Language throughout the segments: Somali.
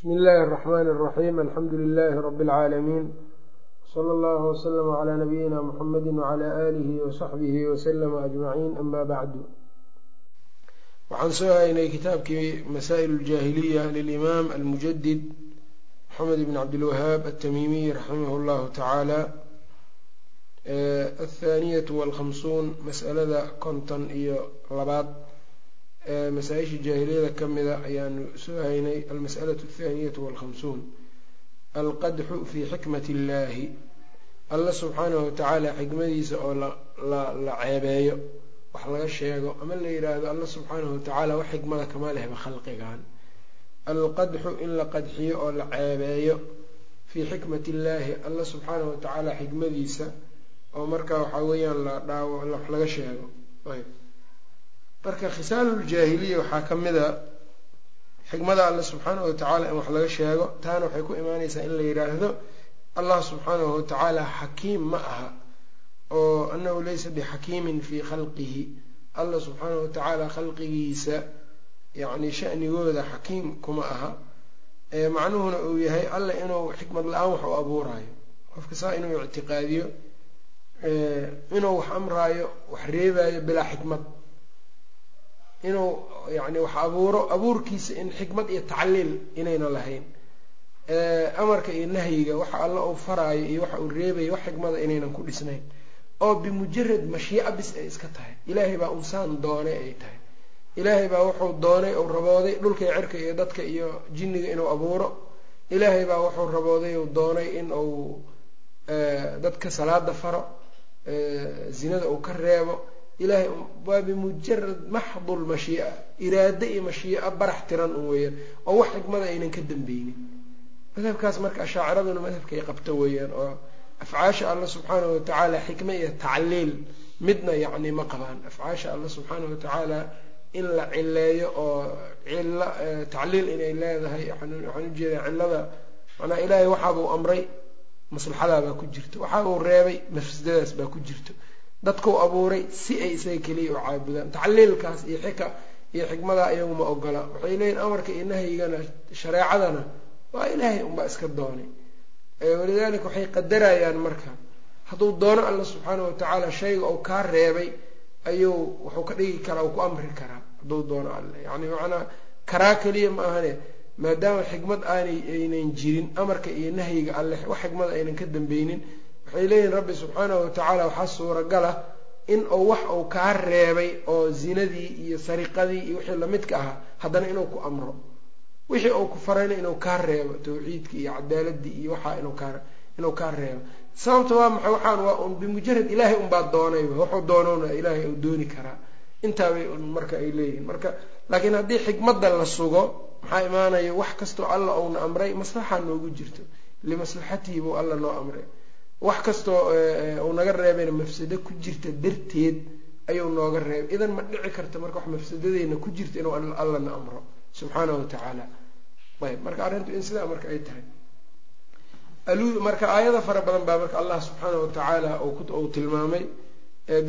bsmi illaahi الرaxmn الraxim alxamdu lilaahi rabi اlcaalamiin wsala allahu wslama cla nabiyina muxamadi wcla aalihi wasaxbihi waslama ajmaciin ama bacdu waxaan soo haynay kitaabkii masaa'il اljaahiliya lilimaam almujadid moxamed bn cabdilwahaab altamimiy raximah llahu tacaala athaaniyatu walkhamsuun mas'alada konton iyo labaad masaa-isha jaahiliyada ka mida ayaanu soo haynay almas'alatu athaaniyatu walkhamsuun alqadxu fii xikmati illaahi alla subxaanahu watacaala xikmadiisa oo la ceebeeyo wax laga sheego ama la yidhaahdo alla subxaanahu watacaala wax xikmada kama lehba khalqigan alqadxu in la qadxiyo oo la ceebeeyo fii xikmati illaahi alla subxaanahu watacaala xikmadiisa oo marka waxaa weeyaan la dhaawo wax laga sheego marka khisaaluljaahiliya waxaa ka mid a xikmada alle subxaanahu watacaala in wax laga sheego. Taana waxay ku imaaneysaa in la yidhaahdo allah subxaanahu watacaala xakiim ma aha oo annahu laysa bixakiimin fii khalqihi. Alla subxaanahu watacaala khalqigiisa yacni shanigooda xakiim kuma aha. Macnuhuna uu yahay alla inuu xikmad la'aan wax u abuuraayo qofka saa inuu ictiqaadiyo inuu wax amraayo wax reebaayo bilaa xikmad inuu yani wax abuuro abuurkiisa in xikmad iyo tacliil inayna lahayn. Amarka iyo nahyiga waxa alla uu faraayo iyo waxa uu reebayo wax xikmada inaynan ku dhisnayn. Oo bimujarad mashiica bis ay iska tahay. Ilaahay baa unsaan doonay ay tahay. Ilaahay baa wuxuu doonay uu rabooday dhulka iyo cirka iyo dadka iyo jinniga inuu abuuro. Ilaahay baa wuxuu rabooday uu doonay in uu dadka salaada faro zinada uu ka reebo ilaahay waa bimujarad maxdul mashii'a iraado iyo mashii'a barax tiran un weeyaan oo wax xikmada aynan ka dambeynin madhabkaas marka ashaaciraduna madhabkay qabto weeyaan oo afcaasha alla subxaanahu watacaala xikme iyo tacliil midna yacni ma qabaan. Afcaasha alla subxaanahu watacaala in la cileeyo oo cilo tacliil inay leedahay waxaan u jeedaa cilada manaa ilaahay waxaabuu amray maslaxadaabaa ku jirto waxaabuu reebay mafsadadaas baa ku jirto dadkuu abuuray si ay isaga keliya u caabudaan. Tacliilkaas iyo xika iyo xikmadaa iyagu ma ogola. Waxay leeyihiin amarka iyo nahyigana shareecadana waa ilaahay unbaa iska doonay. Walidaalika waxay qadarayaan marka. Hadduu doono alla subxaanahu watacaala shayga uu kaa reebay ayuu wuxuu ka dhigi karaa uu ku amri karaa hadduu doono alle yacni macnaa karaa keliya ma ahane maadaama xikmad aanay aynan jirin amarka iyo nahyiga alle wax xikmada aynan ka dambeynin waxay leeyihiin rabbi subxaanahu watacaala waxaa suuragala in uu wax uu kaa reebay oo zinadii iyo sariqadii iyo wixii lamidka ahaa haddana inuu ku amro. Wixii uu ku farayna inuu kaa reebo tawxiidkii iyo cadaaladii iyo waxaa inuu kaa inuu kaa reebo. Sababta waa maxay? Waxaan waa un bimujarad ilaahay unbaa doonayba wuxuu doonona ilaahay uu dooni karaa. Intaabay un marka ay leeyihiin. Marka laakiin haddii xikmadda la sugo maxaa imaanaya wax kastoo alla uuna amray maslaxa noogu jirto. Limaslaxatihi buu alla noo amray wax kastoo uu naga reebayna mafsado ku jirta darteed ayuu nooga reebay idan ma dhici karta marka wax mafsadadeyna ku jirta inuu allana amro. Subxaanahu watacaala ayb marka arrintu in sidaa marka ay tahay. Marka aayada fara badan baa marka allah subxaanahu watacaala uu tilmaamay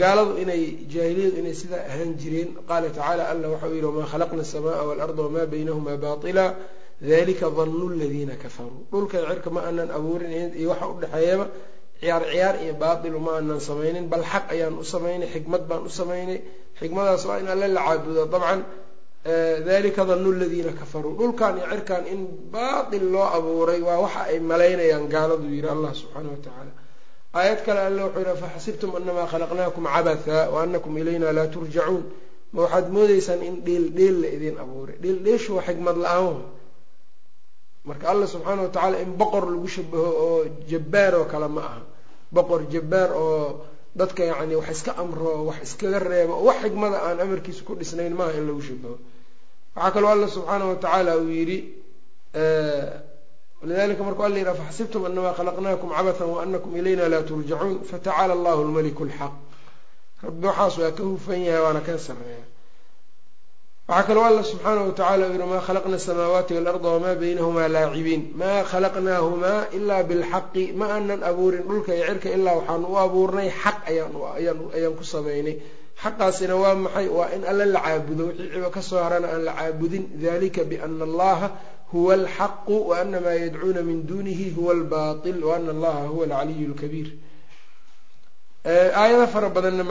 gaaladu inay jaahiliyadu inay sidaa ahaan jireen. Qaala tacaala alla waxau yihi wamaa khalaqna asamaa waalarda wamaa baynahuma baila dalika danu ladiina kafaruu. Dhulka cirka ma aanan abuurin iyo waxa udhexeeyaba ciyaar ciyaar iyo baatilu ma aanan samaynin bal xaq ayaan u samaynay xikmad baan u samaynay xikmadaas waa in alle la caabudo. Dabcan dalika danu ladiina kafaruu dhulkan iyo cirkan in baatil loo abuuray waa waxa ay malaynayaan gaaladu yidhi allah subxaanahu watacaala aayad kale alle wuxuu yihi faxasibtum anamaa khalaqnaakum cabatha wa anakum ilayna laa turjacuun ma waxaad moodeysaan in dheel dheel la idin abuuray. Dheel dheeshu waa xikmad la'aan. Marka alla subxaana watacaala in boqor lagu shabaho oo jabbaar oo kale ma aha boqor jabbaar oo dadka yacni wax iska amro wax iskaga reebo oo wax xikmada aan amarkiisa ku dhisnayn maaha in lagu shabaho waxaa kaloo alla subxaana watacaala uu yidhi lidalika markuu alla yidhaha faxasibtum anamaa khalaqnaakum cabathan wa anakum ilayna laa turjacuun fatacaala allahu lmaliku lxaq rabbi waxaas waa ka hufan yahay waana ka sareeya waxaa kaloo alla subxaanahu watacaala uu yihi maa khalaqna asamaawaati waalarda wamaa baynahumaa laacibiin maa khalaqnaahumaa ilaa bilxaqi ma aanan abuurin dhulka iyo cirka ilaa waxaan u abuurnay. Xaq ayaan ku samaynay xaqaasina waa maxay? Waa in alle la caabudo wixii ciba ka soo harana aan la caabudin. Dalika biana allaha huwa alxaqu waana maa yadcuuna min dunihi huwa albatil waana allaha huwa alcaliyu lkabiir aayado fara badanna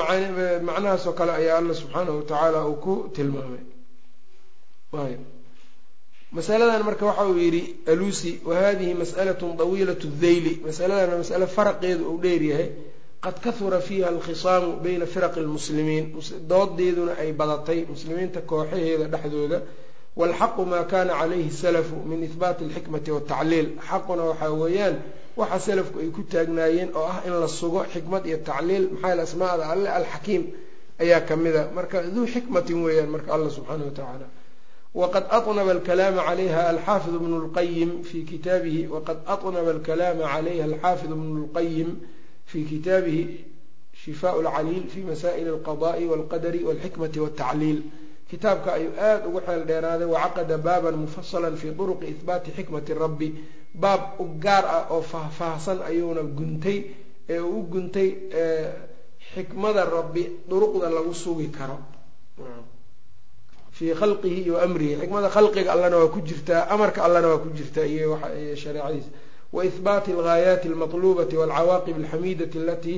macnahaas oo kale ayaa alla subxaanahu watacaala uu ku tilmaamay masaladan marka waxa uu yidhi alusi wahadihi mas'alatun dawiilat dhayli masaladan masale faraqeedu uu dheeryahay qad kahura fiiha alkhisaamu bayna firaqi lmuslimiin doodeeduna ay badatay muslimiinta kooxaheeda dhexdooda. Walxaqu maa kana calayhi salafu min ihbaati alxikmati waltacliil xaquna waxaa weeyaan waxa salafku ay ku taagnaayeen oo ah in la sugo xikmad iyo tacliil maxaa asmaada? Alle alxakiim ayaa kamida marka duu xikmatin weeyaan marka alla subxaana wa tacaala wqad aطnba alkalaama calayha alxaafid bnu lqayim fi kitaabihi waqad aطnaba alkalaama calayha alxaafid bnu lqayim fi kitaabihi shifaa lcaliil fi masaa'il alqada'i walqadari walxikmati waltacliil kitaabka ayuu aada ugu xeel dheeraaday wacaqada baaban mufasala fi duruqi ihbaati xikmati rabbi baab u gaar ah oo faahfaahsan ayuuna guntay ee u guntay xikmada rabbi duruqda lagu sugi karo fii khalqihi iyo amrihi xikmada khalqiga allana waa ku jirtaa amarka allana waa ku jirtaa iyo shareecadiisa wa ihbaati alghaayaati almatlubati walcawaaqib alxamiidati alatii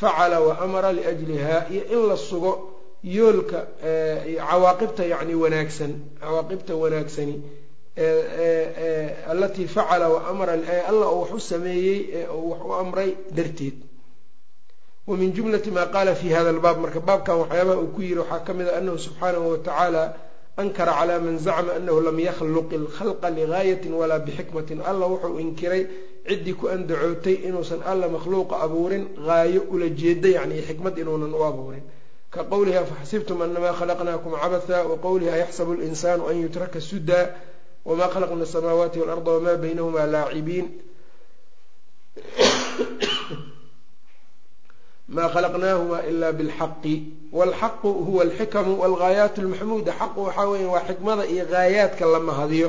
facala wa amara liajliha iyo in la sugo yoolka cawaaqibta yani wanaagsan cawaaqibta wanaagsani alatii facala wa amara alla uu wax u sameeyey ee uu wax u amray darteed wa min jumlati maa qaala fi hada albaab marka baabkan waxyaabaha uu ku yiri waxaa ka mid a anahu subxaanahu watacaala ankara calaa man zacma anahu lam yakhluq ilkhalqa ligaayatin walaa bixikmatin. Alla wuxuu inkiray ciddii ku andacootay inuusan alla makhluuqa abuurin haayo ula jeeda yani xikmad inuunan u abuurin. Ka qowlihi afaxasibtum anamaa khalaqnaakum cabatha wa qowlihi ayaxsabu linsaanu an yutraka sudaa wma khalaqna asamaawaati walarda wma baynahuma laacibiin ma khalaqnaahuma ila bilxaqi walxaqu huwa alxikamu walghaayaat lmaxmuuda xaqu waxaa weya waa xikmada iyo haayaadka la mahadiyo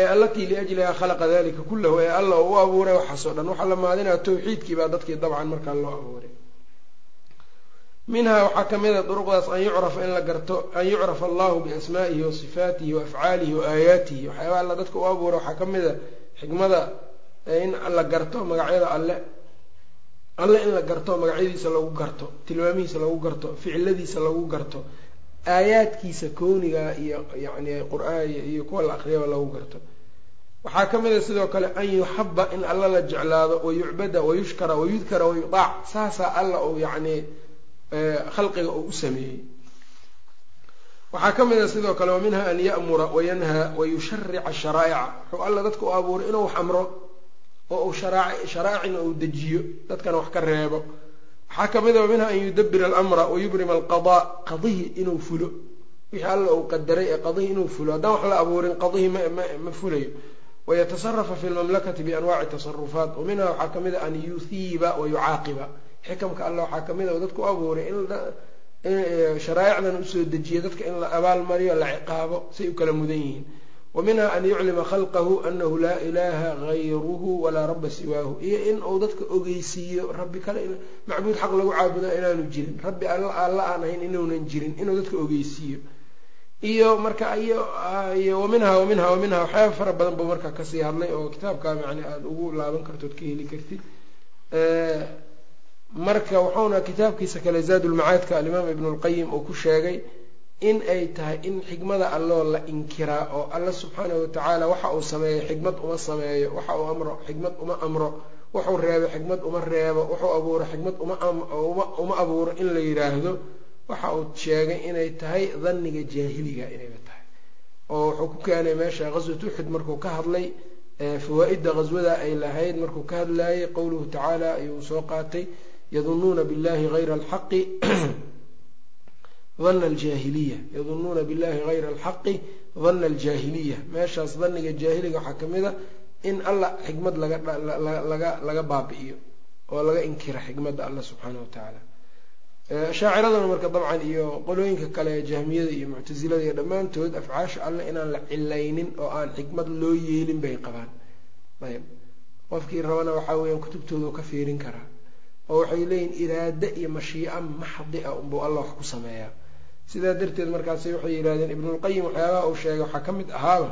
ee allatii liajliha khalaqa dalika kulahu ee alla u abuuray waxaasoo dhan waxaa la mahadinaya tawxiidkii baa dadkii dabcan markaa loo abuuray minhaa waxaa ka mid a duruqdaas an yucrafa in la garto an yucrafa allahu biasmaa'ihi wa sifaatihi wa afcaalihi wa aayaatihi waxyaaba alla dadka u abuura waxaa ka mid a xikmada in la garto magacyada alle alle in la garto magacyadiisa lagu garto tilmaamihiisa lagu garto ficiladiisa lagu garto aayaadkiisa kowniga iyo yani qur'aan iyo kuwa la akriyaba lagu garto. Waxaa ka mid a sidoo kale an yuxaba in alla la jeclaado wayucbada wayushkara wayudkara wayudaac saasaa alla uu yacni khalqiga uu u sameeyey. Waxaa ka mid a sidoo kale wa minha an ya'mura wayanhaa wayusharica sharaa'ica. Wuxuu alla dadka u abuuray inuu wax amro oo uu sharaacina uu dejiyo dadkana wax ka reebo. Waxaa ka mid a minha an yudabira alamra wayubrima alqadaa qadihi inuu fulo. Wixii alla uu qadaray ee qadihi inuu fulo. Haddaan wax la abuurin qadihi ma fulayo wayatasarafa fi lmamlakati bianwaaci tasarufaat wa minha waxaa ka mid a an yuhiiba wayucaaqiba xikamka alla waxaa ka mid a dadku u abuuray in sharaa'icdan u soo dejiyo. Dadka in la abaalmariyo la ciqaabo say u kala mudan yihiin wa minha an yuclima khalqahu anahu laa ilaaha gayruhu walaa rabba siwaahu iyo in uu dadka ogeysiiyo rabbi kale macbuud xaq lagu caabuda inaanu jirin rabbi alla aan ahayn inuunan jirin inuu dadka ogeysiiyo iyo marka iyo waminha waminha waminha waxyaaba fara badan buu markaa ka sii hadlay oo kitaabkaa yani aada ugu laaban kartood ka heli kartid marka wuxuuna kitaabkiisa kale zaadulmacaadka alimaam ibnu lqayim uu ku sheegay in ay tahay in xikmada alloo la inkiraa oo alla subxaanahu watacaala waxa uu sameeyo xikmad uma sameeyo waxa uu amro xikmad uma amro wuxuu reebo xikmad uma reebo wuxuu abuuro xikmad uma abuuro in la yidhaahdo waxa uu sheegay inay tahay dhanniga jaahiliga inayba tahay. Oo wuxuu ku keenay meesha ghaswat uxud markuu ka hadlay fawaa-idda ay lahayd markuu ka hadlayay qowluhu tacaala ayuu soo qaatay yadunuuna billahi hayra alxaqi dana aljaahiliya. Yadunuuna billahi hayra alxaqi dana aljaahiliya. Meeshaas daniga jaahiliga waxaa ka mid a in alla xikmad lagalaga laga baabi'iyo oo laga inkira xikmadda alla subxaana wa tacaala shaaciraduna marka dabcan iyo qolooyinka kale jahmiyada iyo muctasilada iyo dhammaantood afcaasha alle inaan la cilaynin oo aan xikmad loo yeelin bay qabaan. Ayb. Qofkii rabana waxaa weeyaan kutubtooda ka fiirin karaa oo waxay leeyihiin iraade iyo mashiica maxdi a unbuu alla wax ku sameeyaa sidaa darteed markaasi waxay yidhahdeen ibnulqayim waxyaabaha uu sheegay waxaa ka mid ahaaba.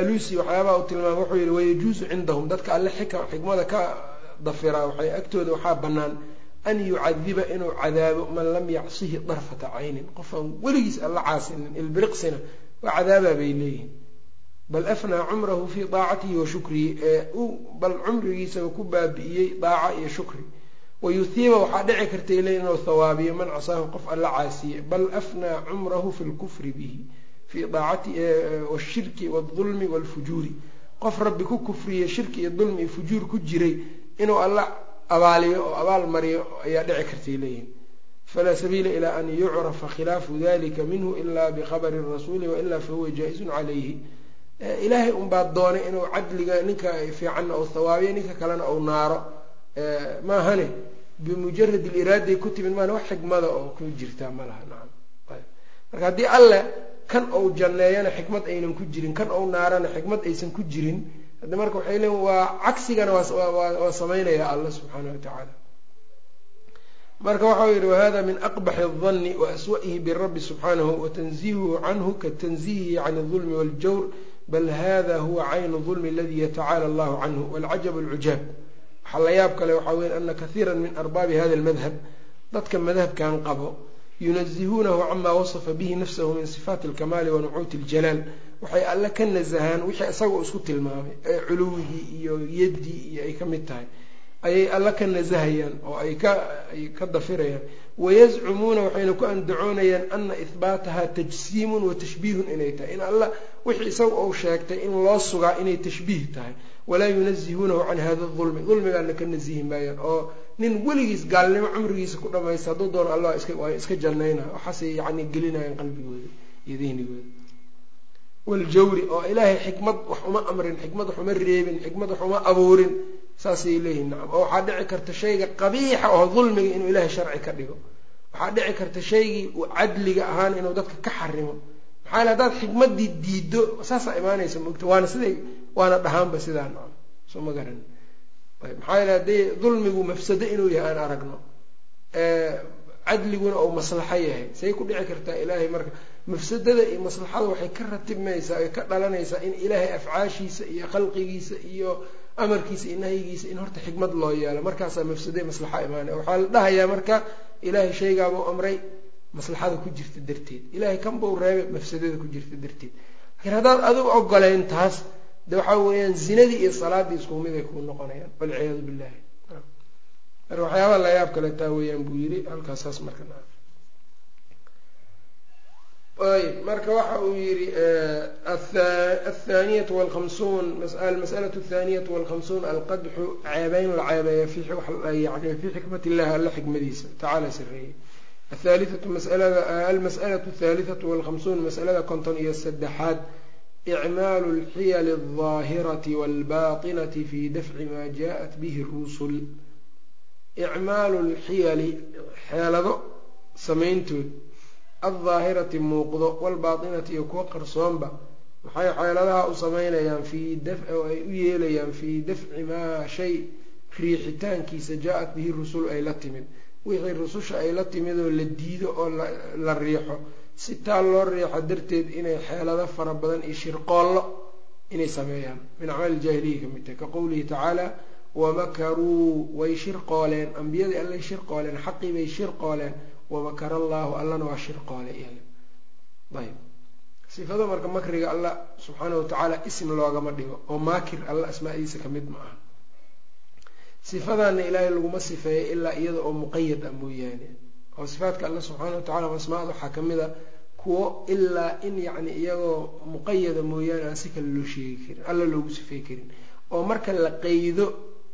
Alusi waxyaabaha uu tilmaamay wuxuu yihi wayajuusu cindahum. Dadka alle xika xikmada ka dafiraa waxay agtooda waxaa bannaan an yucadiba inuu cadaabo man lam yacsihi darfata caynin. Qofaan weligiis alla caasinin ilbiriqsina waa cadaabaa bay leeyihiin bal afnaa cumrahu fii daacatihi wa shukrihi ee bal cumrigiisaba ku baabi'iyey daaca iyo shukri wayuhiiba waxaa dhici kartay leeyihiin inuu hawaabiyo man casaahu qof alla caasiye bal afnaa cumrahu fi lkufri bihi fii daacati washirki waldulmi walfujuuri qof rabbi ku kufriye shirki iyo dulmi iyo fujuur ku jiray inuu alla abaaliyo oo abaal mariyo ayaa dhici kartay leeyihiin falaa sabiila ilaa an yucrafa khilaafu dalika minhu ila bikhabari rasuuli wailaa fahuwa jaa-izun calayhi. Ilaahay unbaa doonay inuu cadliga ninka fiicanna ou hawaabiyo ninka kalena ou naaro. Maahane bimujarad iliraaday ku timid maana wax xikmada oo ku jirtaa ma laha nacam marka haddii alle kan ou janneeyana xikmad aynan ku jirin kan ou naarana xikmad aysan ku jirin haddi marka waxay leeyiin waa cagsigana waa samaynaya alla subxaana wa tacaala marka waxau yihi wahada min aqbaxi الظani waaswa'ihi birabbi subxaanahu watanziihuhu canhu katanziihihi can الظulmi waاljawr bal hada huwa caynu ظulmi aladi yatacaala allahu canhu wاlcajab اlcujaab waxaa la yaab kale waxaa weya ana kaiira min arbaabi hada almadhab dadka madhabkan qabo yunazihuunahu cama wasafa bihi nafsahu min sifaati alkamaali wa nucuuti iljalaal waxay alle ka nasahaan wixii isagoo isku tilmaamay ee culuwigii iyo yaddii iyo ay ka mid tahay ayay alle ka nasahayaan oo ay kaay ka dafirayaan. Wayazcumuuna waxayna ku andacoonayaan ana ihbaataha tajsiimun wa tashbiihun inay tahay. In alla wixii isaga uu sheegtay in loo sugaa inay tashbiih tahay walaa yunazihuunahu can hada dulmi. Dulmigaana ka nasihi maayaan oo nin weligiis gaalnimo cumrigiisa ku dhamaysta hadduu doono alla iska jannayna waxaasay yani gelinayaan qalbigooda iyo dihnigooda waljawri oo ilaahay xikmad wax uma amrin xikmad wax uma reebin xikmad wax uma abuurin saasay leeyihiin nacam oo waxaa dhici karta shayga qabiixa oo dulmiga inuu ilaahay sharci ka dhigo. Waxaa dhici karta shaygii cadliga ahaan inuu dadka ka xarimo. Maxaa yale haddaad xikmaddii diiddo saasaa imaanaysa mogta waana siday waana dhahaanba sidaa nacam soo ma garan. Maxaa yale haddii dulmigu mafsado inuu yahay aan aragno cadliguna ou maslaxo yahay. Say ku dhici kartaa ilaahay marka mafsadada iyo maslaxada waxay ka ratibmaysaa ay ka dhalanaysaa in ilaahay afcaashiisa iyo khalqigiisa iyo amarkiisa iyo nahyigiisa in horta xikmad loo yeelo. Markaasaa mafsade maslaxa imaanaya waxaa la dhahayaa marka ilaahay shaygaabuu amray maslaxada ku jirta darteed. Ilaahay kan buu reebay mafsadada ku jirta darteed. Laakiin haddaad adigu ogoleyn taas de waxaa weeyaan zinadii iyo salaadii isku mid ay kuu noqonayaan. Walciyaadu billahi marka waxyaabaa la yaab kale taa weeyaan buu yiri halkaasaas marka ayb marka waxa uu yihi athaniyatu walkhamsuun almas'alatu athaniyatu walkhamsuun alqadxu ceebeyn la ceebeeya yani fii xikmat illahi alla xikmadiisa tacaala sareeyey athaalithatu masalada almas'alatu athalithatu walkhamsuun masalada konton iyo saddexaad icmaalu alxiyali aldaahirati walbatinati fi dafci ma jaءat bihi rusul icmaalu lxiyali xeelado samayntood aldaahirati muuqdo walbaatinati iyo kuwa qarsoonba waxay xeeladaha u samaynayaan fii dafci oo ay u yeelayaan fii dafci maa shay riixitaankiisa jaa-at bihi rusul ay la timid wixii rususha ay la timid oo la diido oo la riixo si taa loo riixo darteed inay xeelado fara badan iyo shirqoollo inay sameeyaan. Min jaahiliya ka mid tahay ka qowlihi tacaala wamakaruu way shirqooleen. Ambiyadii allay shirqooleen xaqii bay shirqooleen. Wamakara allaahu allana waa shirqoole iyaga ayb sifada marka makriga alla subxaana watacaala ism loogama dhigo oo maakir alla asmaadiisa ka mid ma aha. Sifadaana ilaahay laguma sifeeyo ilaa iyada oo muqayad ah mooyaane oo sifaadka alla subxaana watacala asmaada waxaa ka mid a kuwo ilaa in yacni iyagoo muqayada mooyaane aan si kale loo sheegi karin alla loogu sifey karin. Oo marka la qeydo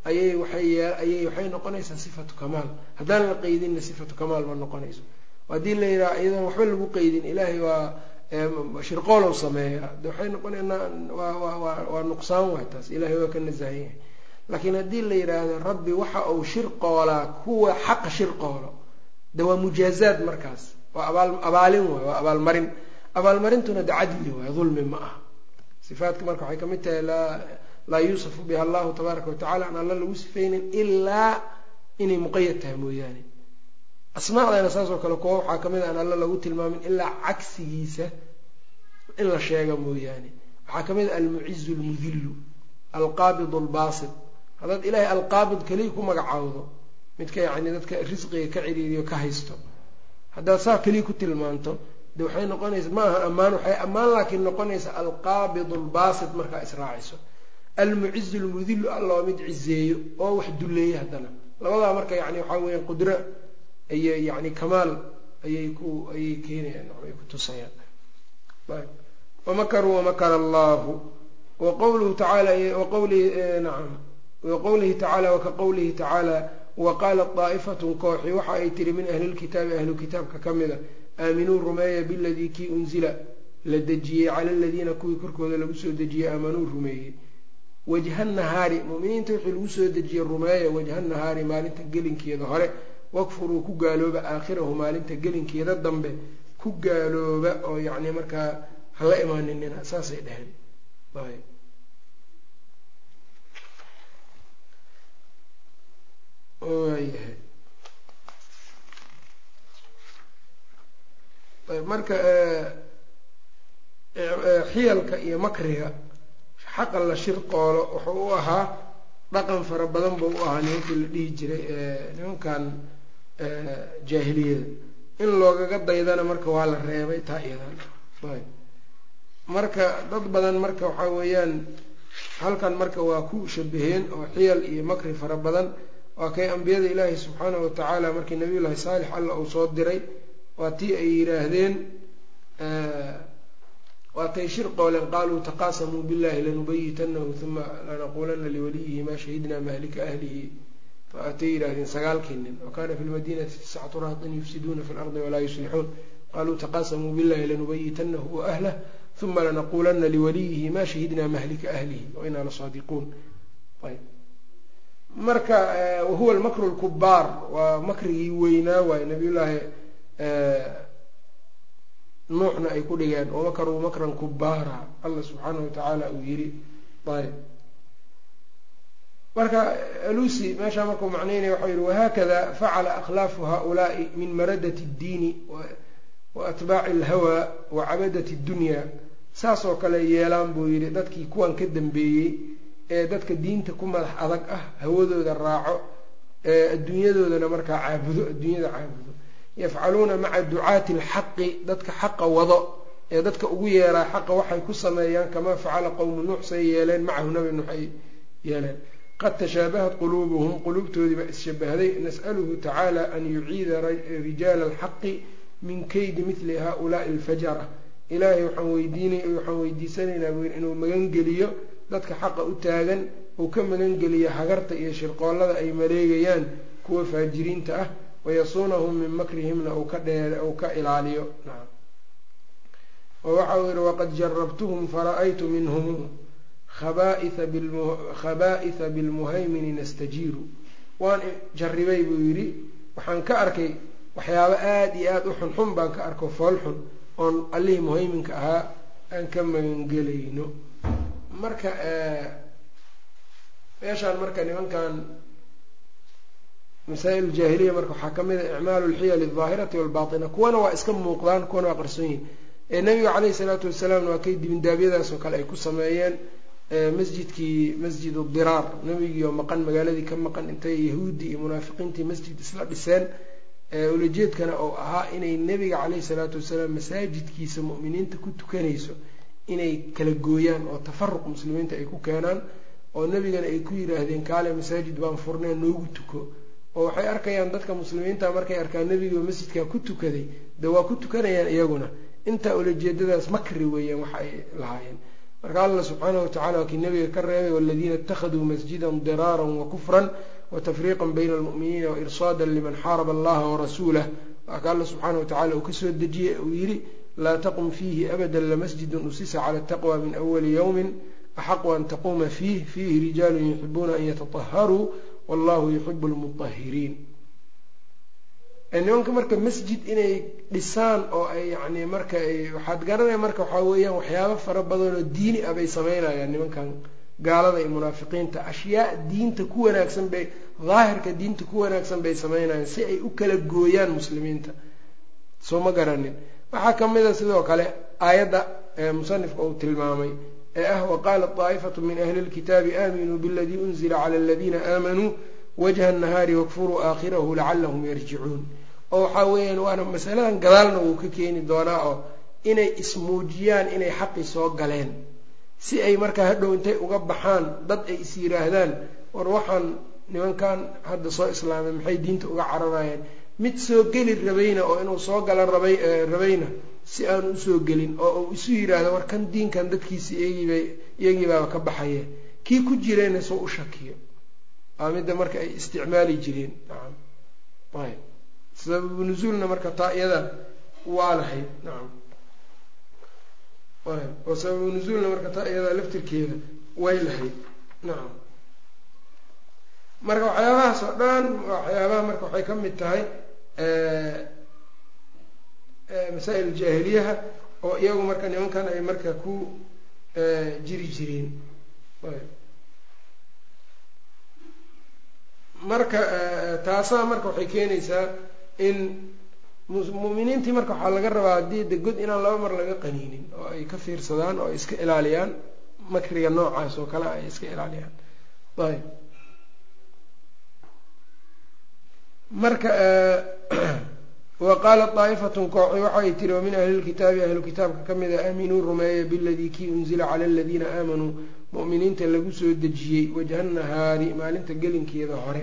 ayay waxayayay waxay noqonaysaa sifatu kamaal. Haddaan la qeydinna sifatu kamaal ma noqonayso. Haddii la yidhaha iyadoon waxba lagu qeydin ilaahay waa shirqoolow sameeya de waxay waa nuqsaan waay taas. Ilahay waa ka nasahan yahay. Laakiin haddii la yidhaahdo rabbi waxa uu shirqoolaa kuwa xaqa shirqoolo de waa mujaazaad markaas. Waa abaal abaalin waay waa abaalmarin abaalmarintuna de cadli waay dulmi ma aha. Sifaadka marka waxay ka mid tahay laa yuusafu biha allahu tabaaraka watacala aan alla lagu sifeynin ilaa inay muqayad tahay mooyaane. Asmaacdana saasoo kale kuwa waxaa ka mid a aan alla lagu tilmaamin ilaa cagsigiisa in la sheega mooyaane. Waxaa ka mid a almucizu lmudillu alqaabid albaasit haddaad ilaahay alqaabid keliya ku magacaawdo midka yacni dadka risqiga ka ciriiriyo ka haysto. Haddaad saa keliya ku tilmaanto de waxay noqonaysa ma aha ammaan waxay ammaan laakiin noqonaysa alqaabid albaasit markaa israaciso almucizu lmudillu alla waa mid cizeeyo oo wax dulleeya haddana. Labadaa marka yani waxaa weeyaan qudro ayay yani kamaal ayay ku ayay keenayaan ay ku tusayaan. Wamakaruu wamakara allahu waqowluhu tacaala waqowlihi nacam. Waqowlihi tacaala waka qowlihi tacaala waqaalat daa'ifatun kooxi waxa ay tiri min ahli lkitaabi ahlu kitaabka ka mida aaminuu rumeeya biladii kii unzila la dejiyey cala aladiina kuwii korkooda lagu soo dejiyey aamanuu rumeeyey. Wajha nahaari muminiinta wixii lagu soo dejiyey rumeeya wajha nahaari maalinta gelinkeeda hore wakfuruu ku gaalooba aakhirahu maalinta gelinkeeda dambe ku gaalooba oo yacni markaa hala imaaninina saasay dheheen waayahay marka xiyalka iyo makriga xaqa la shirqoolo wuxuu u ahaa dhaqan fara badan buu u ahaa nimankii la dhihi jiray nimankan jaahiliyada. In loogaga daydana marka waa la reebay taa iyadan marka dad badan marka waxaa weeyaan halkan marka waa ku shabaheen oo xiyal iyo makri fara badan waa kay ambiyada ilaahi subxaanahu watacaala markii nabiyullaahi saalix alla uu soo diray waa tii ay yidhaahdeen waatay shir qooleen qaaluu taqaasamuu billahi lanubayitanahu uma lanaquulana liwaliyihi maa shahidna mahlika ahlihi. Waatay yidhahdeen sagaalkii nin wakana fi lmadinati tiscatu rahtin yufsiduuna fi lardi walaa yuslixuun. Qaluu taqaasamuu billahi lanubayitanahu waahlah uma lanaquulana liwaliyihi ma shahidna mahlika ahlihi. Wainaa lasaadiquun ayb marka wahuwa almakru lkubaar waa makrigii weynaa waaye nabiyullaahi nuuxna ay ku dhigeen wamakaruu makran kubaara allah subxaanahu watacaala uu yiri ayb. Marka alusi meeshaa markuu macnaynaya waxau yihi wahakada facala akhlaafu haulaai min maradati اddiini wa atbaaci alhawa wa cabadati اddunya saas oo kale yeelaan buu yidhi dadkii kuwan ka dambeeyey ee dadka diinta ku madax adag ah hawadooda raaco adduunyadoodana markaa caabudo adduunyada caabudo. Yafcaluuna maca ducaati alxaqi dadka xaqa wado ee dadka ugu yeeraa xaqa waxay ku sameeyaan kamaa facala qowmu nuux say yeeleen macahu nabi nuux ay yeeleen. Qad tashaabahat quluubuhum quluubtoodiibaa isshabahday nas'aluhu tacaala an yuciida rijaala alxaqi min kaydi mithli haulaai alfajara ilaahay waxaan weydiinay waxaan weydiisanaynaa buu yidhi inuu magangeliyo dadka xaqa u taagan uu ka magangeliyo hagarta iyo shirqoollada ay maleegayaan kuwa faajiriinta ah wayasuunahum min makrihimna uu ka dheer uu ka ilaaliyo. Nacam oo waxa uu yihi waqad jarabtuhum fara-aytu minhum khabaaitha bilmuhaymini nastajiiru. Waan jarribay buu yidhi. Waxaan ka arkay waxyaabo aada iyo aada u xunxun baan ka arko fool xun oon allihii muhayminka ahaa aan ka magangelayno marka meeshaan marka nimankan masaa-il jaahiliya marka waxaa ka mid a icmaalu lxiyali aldaahirati walbaatina kuwana waa iska muuqdaan kuwana waa qarsoon yihiin ee nabiga caleyhi salaatu wasalaamna waa kay dibindaabyadaas oo kale ay ku sameeyeen masjidkii masjid diraar. Nebigii oo maqan magaaladii ka maqan intay yahuuddii iyo munaafiqiintii masjid isla dhiseen. Ulajeedkana oo ahaa inay nebiga caleyhi salaatu wasalaam masaajidkiisa mu'miniinta ku tukanayso inay kala gooyaan oo tafaruq muslimiinta ay ku keenaan oo nebigana ay ku yidhaahdeen kaale masaajid baan furneen noogu tuko. Oo waxay arkayaan dadka muslimiinta markay arkaan nebiga masjidkaa ku tukaday de waa ku tukanayaan iyaguna. Intaa ulajeedadaas makri weeyaan waxa ay lahaayeen. Marka allah subxaanahu watacala waa kii nabiga ka reebay waladiina ittakhaduu masjidan diraaran wa kufran watafriiqan bayna almu'miniina wairsaada liman xaaraba allaha warasuulah waa ka alla subxaana watacala uu ka soo dejiyey uu yidhi laa taqum fiihi abada lamasjidun usisa cala taqwa min awali yowmin axaqu an taquuma fiih fiihi rijaalun yuxibuuna an yatataharuu wallahu yuxibu lmutahiriin nimanka marka masjid inay dhisaan oo ay yani marka waxaad garanaya marka waxaa weeyaan waxyaabo fara badan oo diini ah bay sameynayaan nimankan gaalada iyo munaafiqiinta ashyaa diinta ku wanaagsan bay daahirka diinta ku wanaagsan bay sameynayaan si ay u kala gooyaan muslimiinta soo ma garanin waxaa ka mid a sidoo kale aayadda musanifka uu tilmaamay ee ah waqaalat daa'ifatu min ahli lkitaabi aaminuu biladii unzila cala aladiina aamanuu wajha annahaari wakfuruu aakhirahu lacalahum yarjicuun oo waxaa weeyaan waana masaladan gadaalna wuu ka keeni doonaa oo inay ismuujiyaan inay xaqi soo galeen. Si ay markaa hadhow intay uga baxaan dad ay is yiraahdaan war waxaan nimankan hadda soo islaamay maxay diinta uga cararayaan mid soo geli rabayna oo inuu soo gala rabay rabayna si aanu u soo gelin oo uu isu yiraahdo war kan diinkan dadkiisi iyagiibay iyagiibaaba ka baxaye. Kii ku jirayna soo u shakiyo. Aa midda marka ay isticmaali jireen. Nacam ayb. Sababu nuzuulna marka taa iyada waa lahayd nacam ayb. Oo sababu nuzuulna marka taa iyada laftirkeeda way lahayd nacam marka waxyaabahaas oo dhan waxyaabaha marka waxay ka mid tahay masaa'il jaahiliyaha oo iyagu marka nimankan ay marka ku jiri jireen. Marka taasaa marka waxay keenaysaa in mu'miniintii marka waxaa laga rabaa haddii de god inaan laba mar laga qaniinin oo ay ka fiirsadaan oo ay iska ilaaliyaan makriga noocaas oo kale ay iska ilaaliyaan. Ayb marka wa qaalat daa'ifatun kooxi waxay tiri wa min ahli lkitaabi ahlu kitaabka ka mid a aaminuu rumeeya biladii kii unzila cala aladiina aamanuu mu'miniinta lagu soo dejiyey wajha nahaari maalinta gelinkeeda hore.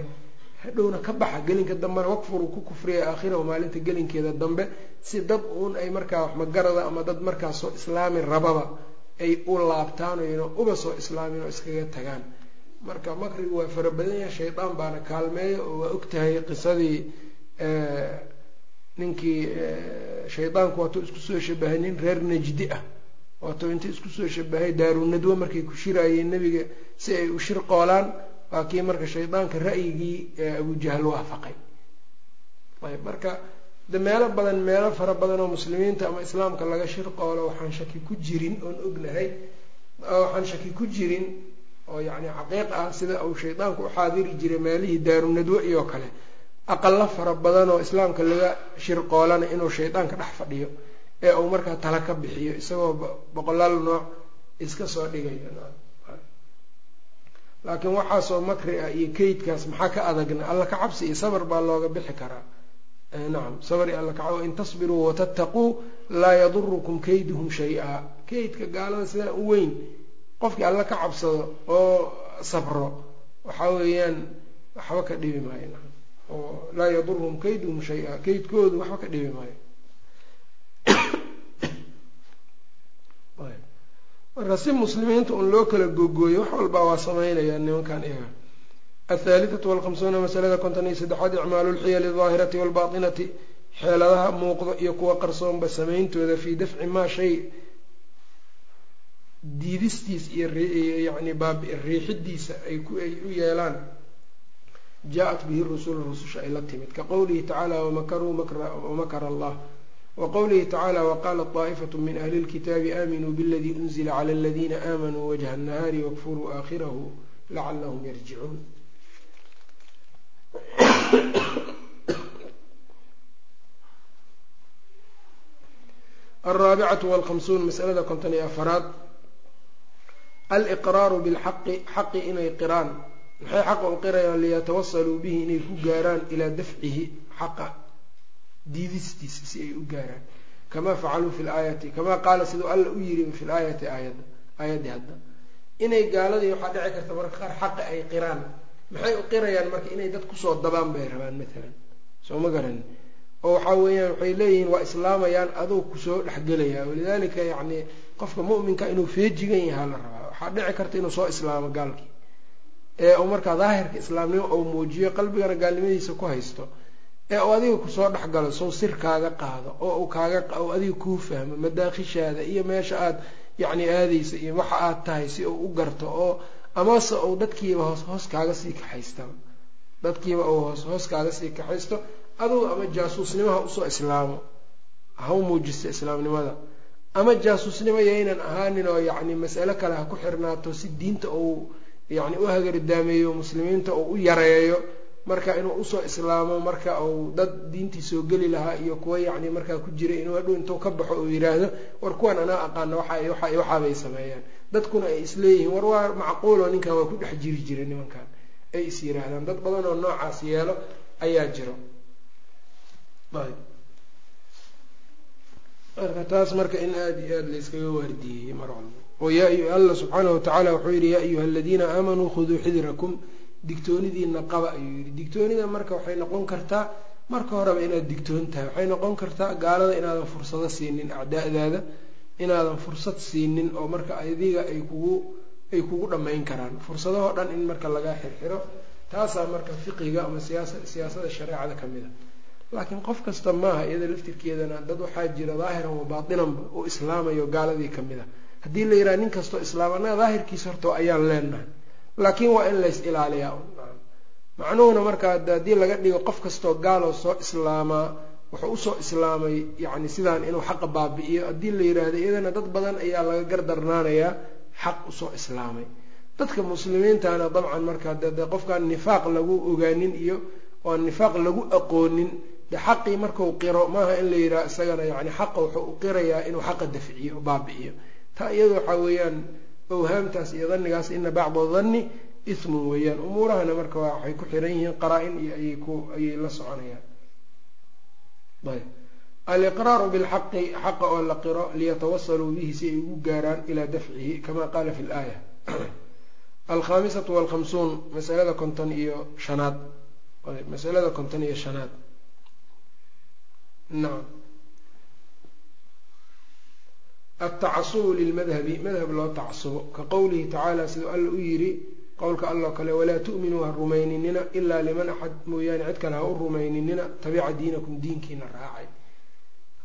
Hadhowna ka baxa gelinka dambena wakfuruu ku kufriya aakhirahu maalinta gelinkeeda dambe si dad uun ay markaa wax magarada ama dad markaa soo islaami rababa ay u laabtaan oyna uba soo islaamin oo iskaga tagaan marka makrigu waa fara badan yahay shaydaan baana kaalmeeya oo waa ogtahay qisadii ninkii shaydaanku waatuu isku soo shabahay nin reer najdi ah. Waatuu inta isku soo shabahay daarunadwo markay ku shiraayeen nebiga si ay u shir qoolaan waa kii marka shaydaanka ra'yigii abujahal waafaqay. Ayb marka de meelo badan meelo fara badan oo muslimiinta ama islaamka laga shir qoolo waxaan shaki ku jirin oon ognahay waxaan shaki ku jirin oo yacni xaqiiq ah sida uu shaydaanku u xaadiri jiray meelihii daarunadwo iyo kale aqalo fara badan oo islaamka laga shirqoolana inuu shaydaanka dhex fadhiyo ee uu markaa tala ka bixiyo isagoo boqolaal nooc iska soo dhigayo laakiin waxaasoo makri ah iyo kaydkaas maxaa ka adagna alla ka cabsi iyo sabar baa looga bixi karaa. Nacam sabri alla ka in tasbiruu watattaquu laa yadurukum kayduhum shay-a kaydka gaalada sidaa u weyn qofkii alla ka cabsado oo sabro waxaa weeyaan waxba ka dhibi maayo oo laa yaduruhum kayduhum shay-a kaydkoodu waxba ka dhibi maayo. Marka si muslimiinta un loo kala googooyo wax walbaa waa sameynayaan nimankan iyaga. Athaalithatu walkhamsuuna masalada konton iyo saddexaad icmaalu lxiyali daahirati waalbaatinati xeeladaha muuqdo iyo kuwa qarsoonba sameyntooda fii dafci maa shay diidistiis iyo yani riixidiisa ay u yeelaan jaa-at bihi rusulu rususha ay la timid ka qowlihi tacaala wamakaruu wamakara allah wqowlihi tacala waqalat طaa'ifat min ahli اlkitaabi aaminuu bاladii unzila clى اladina aamanuu wajha الnahaari wakfuruu aakhirahu lacalahum yarjicuun alraabicatu walkhamsuun masalada konton iyo afaraad aliqraaru bilxaqi xaqi inay qiraan. Maxay xaqa u qirayaan liyatawasaluu bihi inay ku gaaraan ilaa dafcihi xaqa diidistiisa si ay u gaaraan. Kamaa facaluu fi laayati kamaa qaala siduu alla u yiri fi laayati aayadda aayaddii hadda. Inay gaaladii waxaa dhici karta marka qaar xaqa ay qiraan. Maxay u qirayaan marka inay dad ku soo dabaan bay rabaan maalan soo ma garan. Oo waxaa weeyaan waxay leeyihiin waa islaamayaan aduu ku soo dhexgelayaa walidaalika yacni qofka mu'minka inuu feejigan yahaa la rabaa waxaa dhici karta inuu soo islaamo gaalkii ee uu markaa daahirka islaamnimo uu muujiyo qalbigana gaalnimadiisa ku haysto. Ee uu adiga ku soo dhexgalo sow sir kaaga qaado oo uu kaaga uu adiga kuu fahmo madaakhishaada iyo meesha aad yacni aadaysa iyo waxa aad tahay si uu u garto oo amase uu dadkiiba hoos hoos kaaga sii kaxaystaba dadkiiba uu hoos hoos kaaga sii kaxaysto adugu ama jaasuusnimo ha u soo islaamo. Ha u muujisto islaamnimada ama jaasuusnimo yaynan ahaanin oo yacni mas'alo kale ha ku xirnaato si diinta uu yacni u hagardaameeyo muslimiinta uu u yareeyo marka inuu u soo islaamo marka uu dad diintii soo geli lahaa iyo kuwa yacni markaa ku jira inuu hadhow intuu ka baxo uu yidhaahdo war kuwan anaa aqaana waxa waxaabay sameeyaan. Dadkuna ay isleeyihiin war waa macquulo ninkan waa ku dhex jiri jira nimankan. Ay is yiraahdaan dad badan oo noocaas yeelo ayaa jiro marka taas marka in aada iyo aada layskaga waardiiyey mar walba. Oo yaa alla subxaanahu watacaala wuxuu yidhi yaa ayuha aladiina aamanuu khuduu xidirakum digtoonidiina qaba ayuu yidhi. Digtoonida marka waxay noqon kartaa marka horeba inaad digtoon tahay. Waxay noqon kartaa gaalada inaadan fursado siinin acdaa'daada inaadan fursad siinin oo marka adiga ay kugu ay kugu dhammayn karaan. Fursadahoo dhan in marka laga xirxiro taasaa marka fiqiga ama siyaasa siyaasada shareecada ka mid a laakiin qof kasta maaha iyada laftirkeedana dad waxaa jira daahiran wa baatinanba oo islaamayo gaaladii ka mid a. Haddii la yidhaha nin kastoo islaam annaga daahirkiisa horto ayaan leenahay laakiin waa in lays ilaaliyaa macnuhuna marka haddii laga dhigo qof kastoo gaaloo soo islaamaa wuxuu u soo islaamay yacni sidaan inuu xaqa baabi'iyo. Haddii la yidhaahdo iyadana dad badan ayaa laga gardarnaanayaa xaq u soo islaamay. Dadka muslimiintana dabcan marka de qofkaan nifaaq lagu ogaanin iyo oan nifaaq lagu aqoonin de xaqii marku qiro maaha in la yidhaha isagana yani xaqa wuxuu u qirayaa inuu xaqa dafciyo o baabi'iyo taa iyada waxaa weeyaan awhaamtaas iyo dhannigaas ina bacda danni ismun weeyaan umuurahana marka waxay ku xiran yihiin qaraa-in iyo ayay ku ayay la soconayaan ayb aliqraaru bilxaqi xaqa oo la qiro liyatawasaluu bihi si ay ugu gaaraan ilaa dafcihi kama qaala fi laaya alkhamisatu walkhamsuun masalada konton iyo shanaad masalada konton iyo shanaad nacam altacasubu lilmadhabi madhab loo tacasubo ka qowlihi tacaala siduu alla u yidhi qowlka alloo kale walaa tu'minuu ha rumayninina ilaa liman axad. Mooyaane cid kale ha u rumayninina tabica diinakum diinkiina raacay.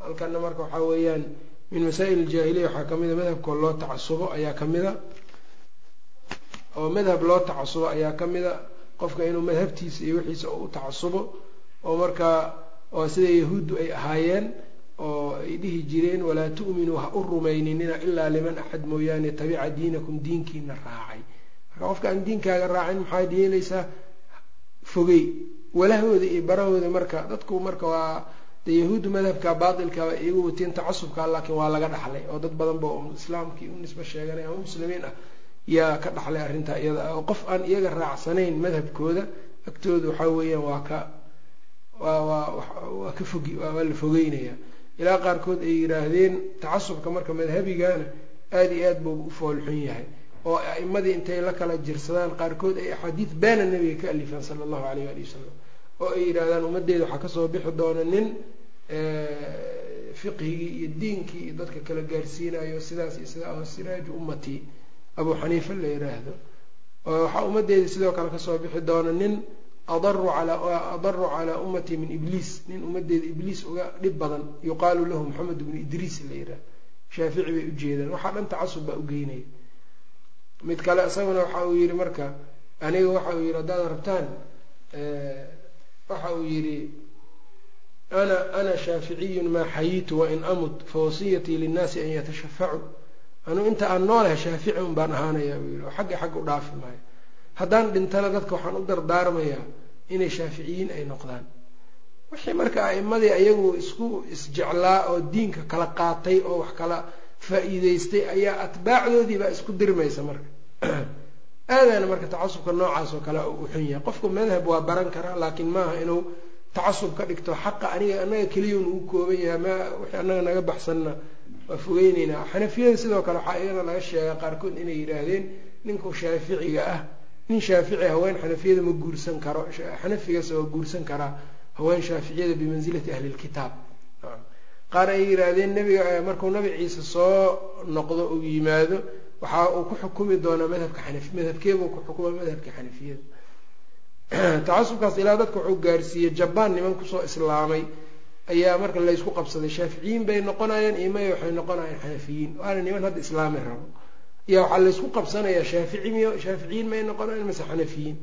Halkana marka waxaa weeyaan min masaa'il iljaahiliya waxaa ka mida madhabkoo loo tacasubo ayaa ka mida oo madhab loo tacasubo ayaa ka mida qofka inuu madhabtiisa iyo wixiisa u tacasubo oo markaa oo sida yahuuddu ay ahaayeen oo ay dhihi jireen walaa tu'minuu ha u rumayninina ilaa liman axad mooyaane tabica diinakum diinkiina raacay. Marka qofka aan diinkaaga raacin maxaad yeelaysaa fogey walahooda iyo barahooda marka dadku marka waa de yahuuddu madhabka baatilkaba iyagu wateen tacasubka laakiin waa laga dhaxlay oo dad badanba islaamkii u nisbo sheeganay ama muslimiin ah yaa ka dhaxlay arrintaa iyada oo qof aan iyaga raacsanayn madhabkooda agtooda waxaa weeyaan waa ka waa waa waa ka fogi waa la fogeynaya. Ilaa qaarkood ay yidhaahdeen tacasubka marka madhabigana aada iyo aad buu u foolxun yahay. Oo a'imadii intay la kala jirsadaan qaarkood ay axaadiid beena nabiga ka alifaan sala allahu alayh waali wasalam oo ay yidhaahdaan ummaddeeda waxaa ka soo bixi doona nin fiqhigii iyo diinkii iyo dadka kala gaarsiinayo sidaas iyo sidaa oo siraaju ummatii abuu xaniifa la yiraahdo. Waxaa ummaddeeda sidoo kale ka soo bixi doona nin adaru alaa adaru calaa ummatii min ibliis nin ummaddeeda ibliis uga dhib badan. yuqaalu lahu maxamed bnu idriis la yidhaah shaafici bay ujeedaan waxaa dhan tacasub baa ugeynaya mid kale isaguna waxa uu yihi marka aniga waxa uu yihi haddaad rabtaan waxa uu yihi ana ana shaaficiyun maa xayitu wain amut fawasiyatii linnaasi an yatashafacuu anuu inta aan noolahay shaafici un baan ahaanayaa buu yihi oo xagga xagga u dhaafi maayo haddaan dhintana dadka waxaan u dardaarmayaa inay shaaficiyiin ay noqdaan. Wixii marka a'imadii ayagu isku isjeclaa oo diinka kala qaatay oo wax kala faa-iideystay ayaa atbaacdoodiibaa isku dirmaysa marka. Aadaana marka tacasubka noocaas oo kale u xun yahay. Qofku madhab waa baran karaa laakiin maaha inuu tacasub ka dhigto xaqa aniga annaga keliyun ugu kooban yahay ma wixii annaga naga baxsanna. Waa fogeyneynaa xanafiyada sidoo kale waxaa iyada laga sheegaa qaarkood inay yidhaahdeen ninku shaaficiga ah nin shaafici haween xanafiyada ma guursan karo xanafigase waa guursan karaa haween shaaficiyada bimansilati ahli lkitaab qaar ay yidhaahdeen nabiga markuu nabi ciise soo noqdo uu yimaado waxa uu ku xukumi doonaa madhabka xanafi madhabkeebuu ku xukuma madhabka xanafiyada tacasubkaas ilaa dadka wuxuu gaarsiiyey jabaan niman ku soo islaamay ayaa marka laysku qabsaday. Shaaficiyiin bay noqonayeen imay waxay noqonayeen xanafiyiin. Waana niman hadda islaami rabo ayaa waxaa laysku qabsanayaa shaafici miy shaaficiyiin may noqonayeen mase xanafiyiin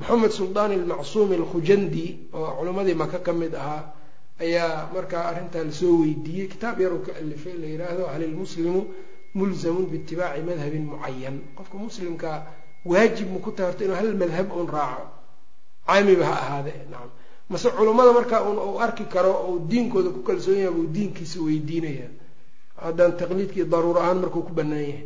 maxamed suldaan almacsuumi alkhujandi oo culimmadii maka ka mid ahaa ayaa markaa arrintaa la soo weydiiyey. Kitaab yaruu ka alifay la yidhaahdo hal ilmuslimu mulzamun biitibaaci madhabin mucayan qofka muslimkaa waajib ma ku tahay horta inuu hal madhab uun raaco. Caamiba ha ahaade nacam mase culummada markaa un uu arki karo ou diinkooda ku kalsoon yahay buu diinkiisa weydiinaya haddaan taqliidkii daruur ahaan markuu ku bannaan yahay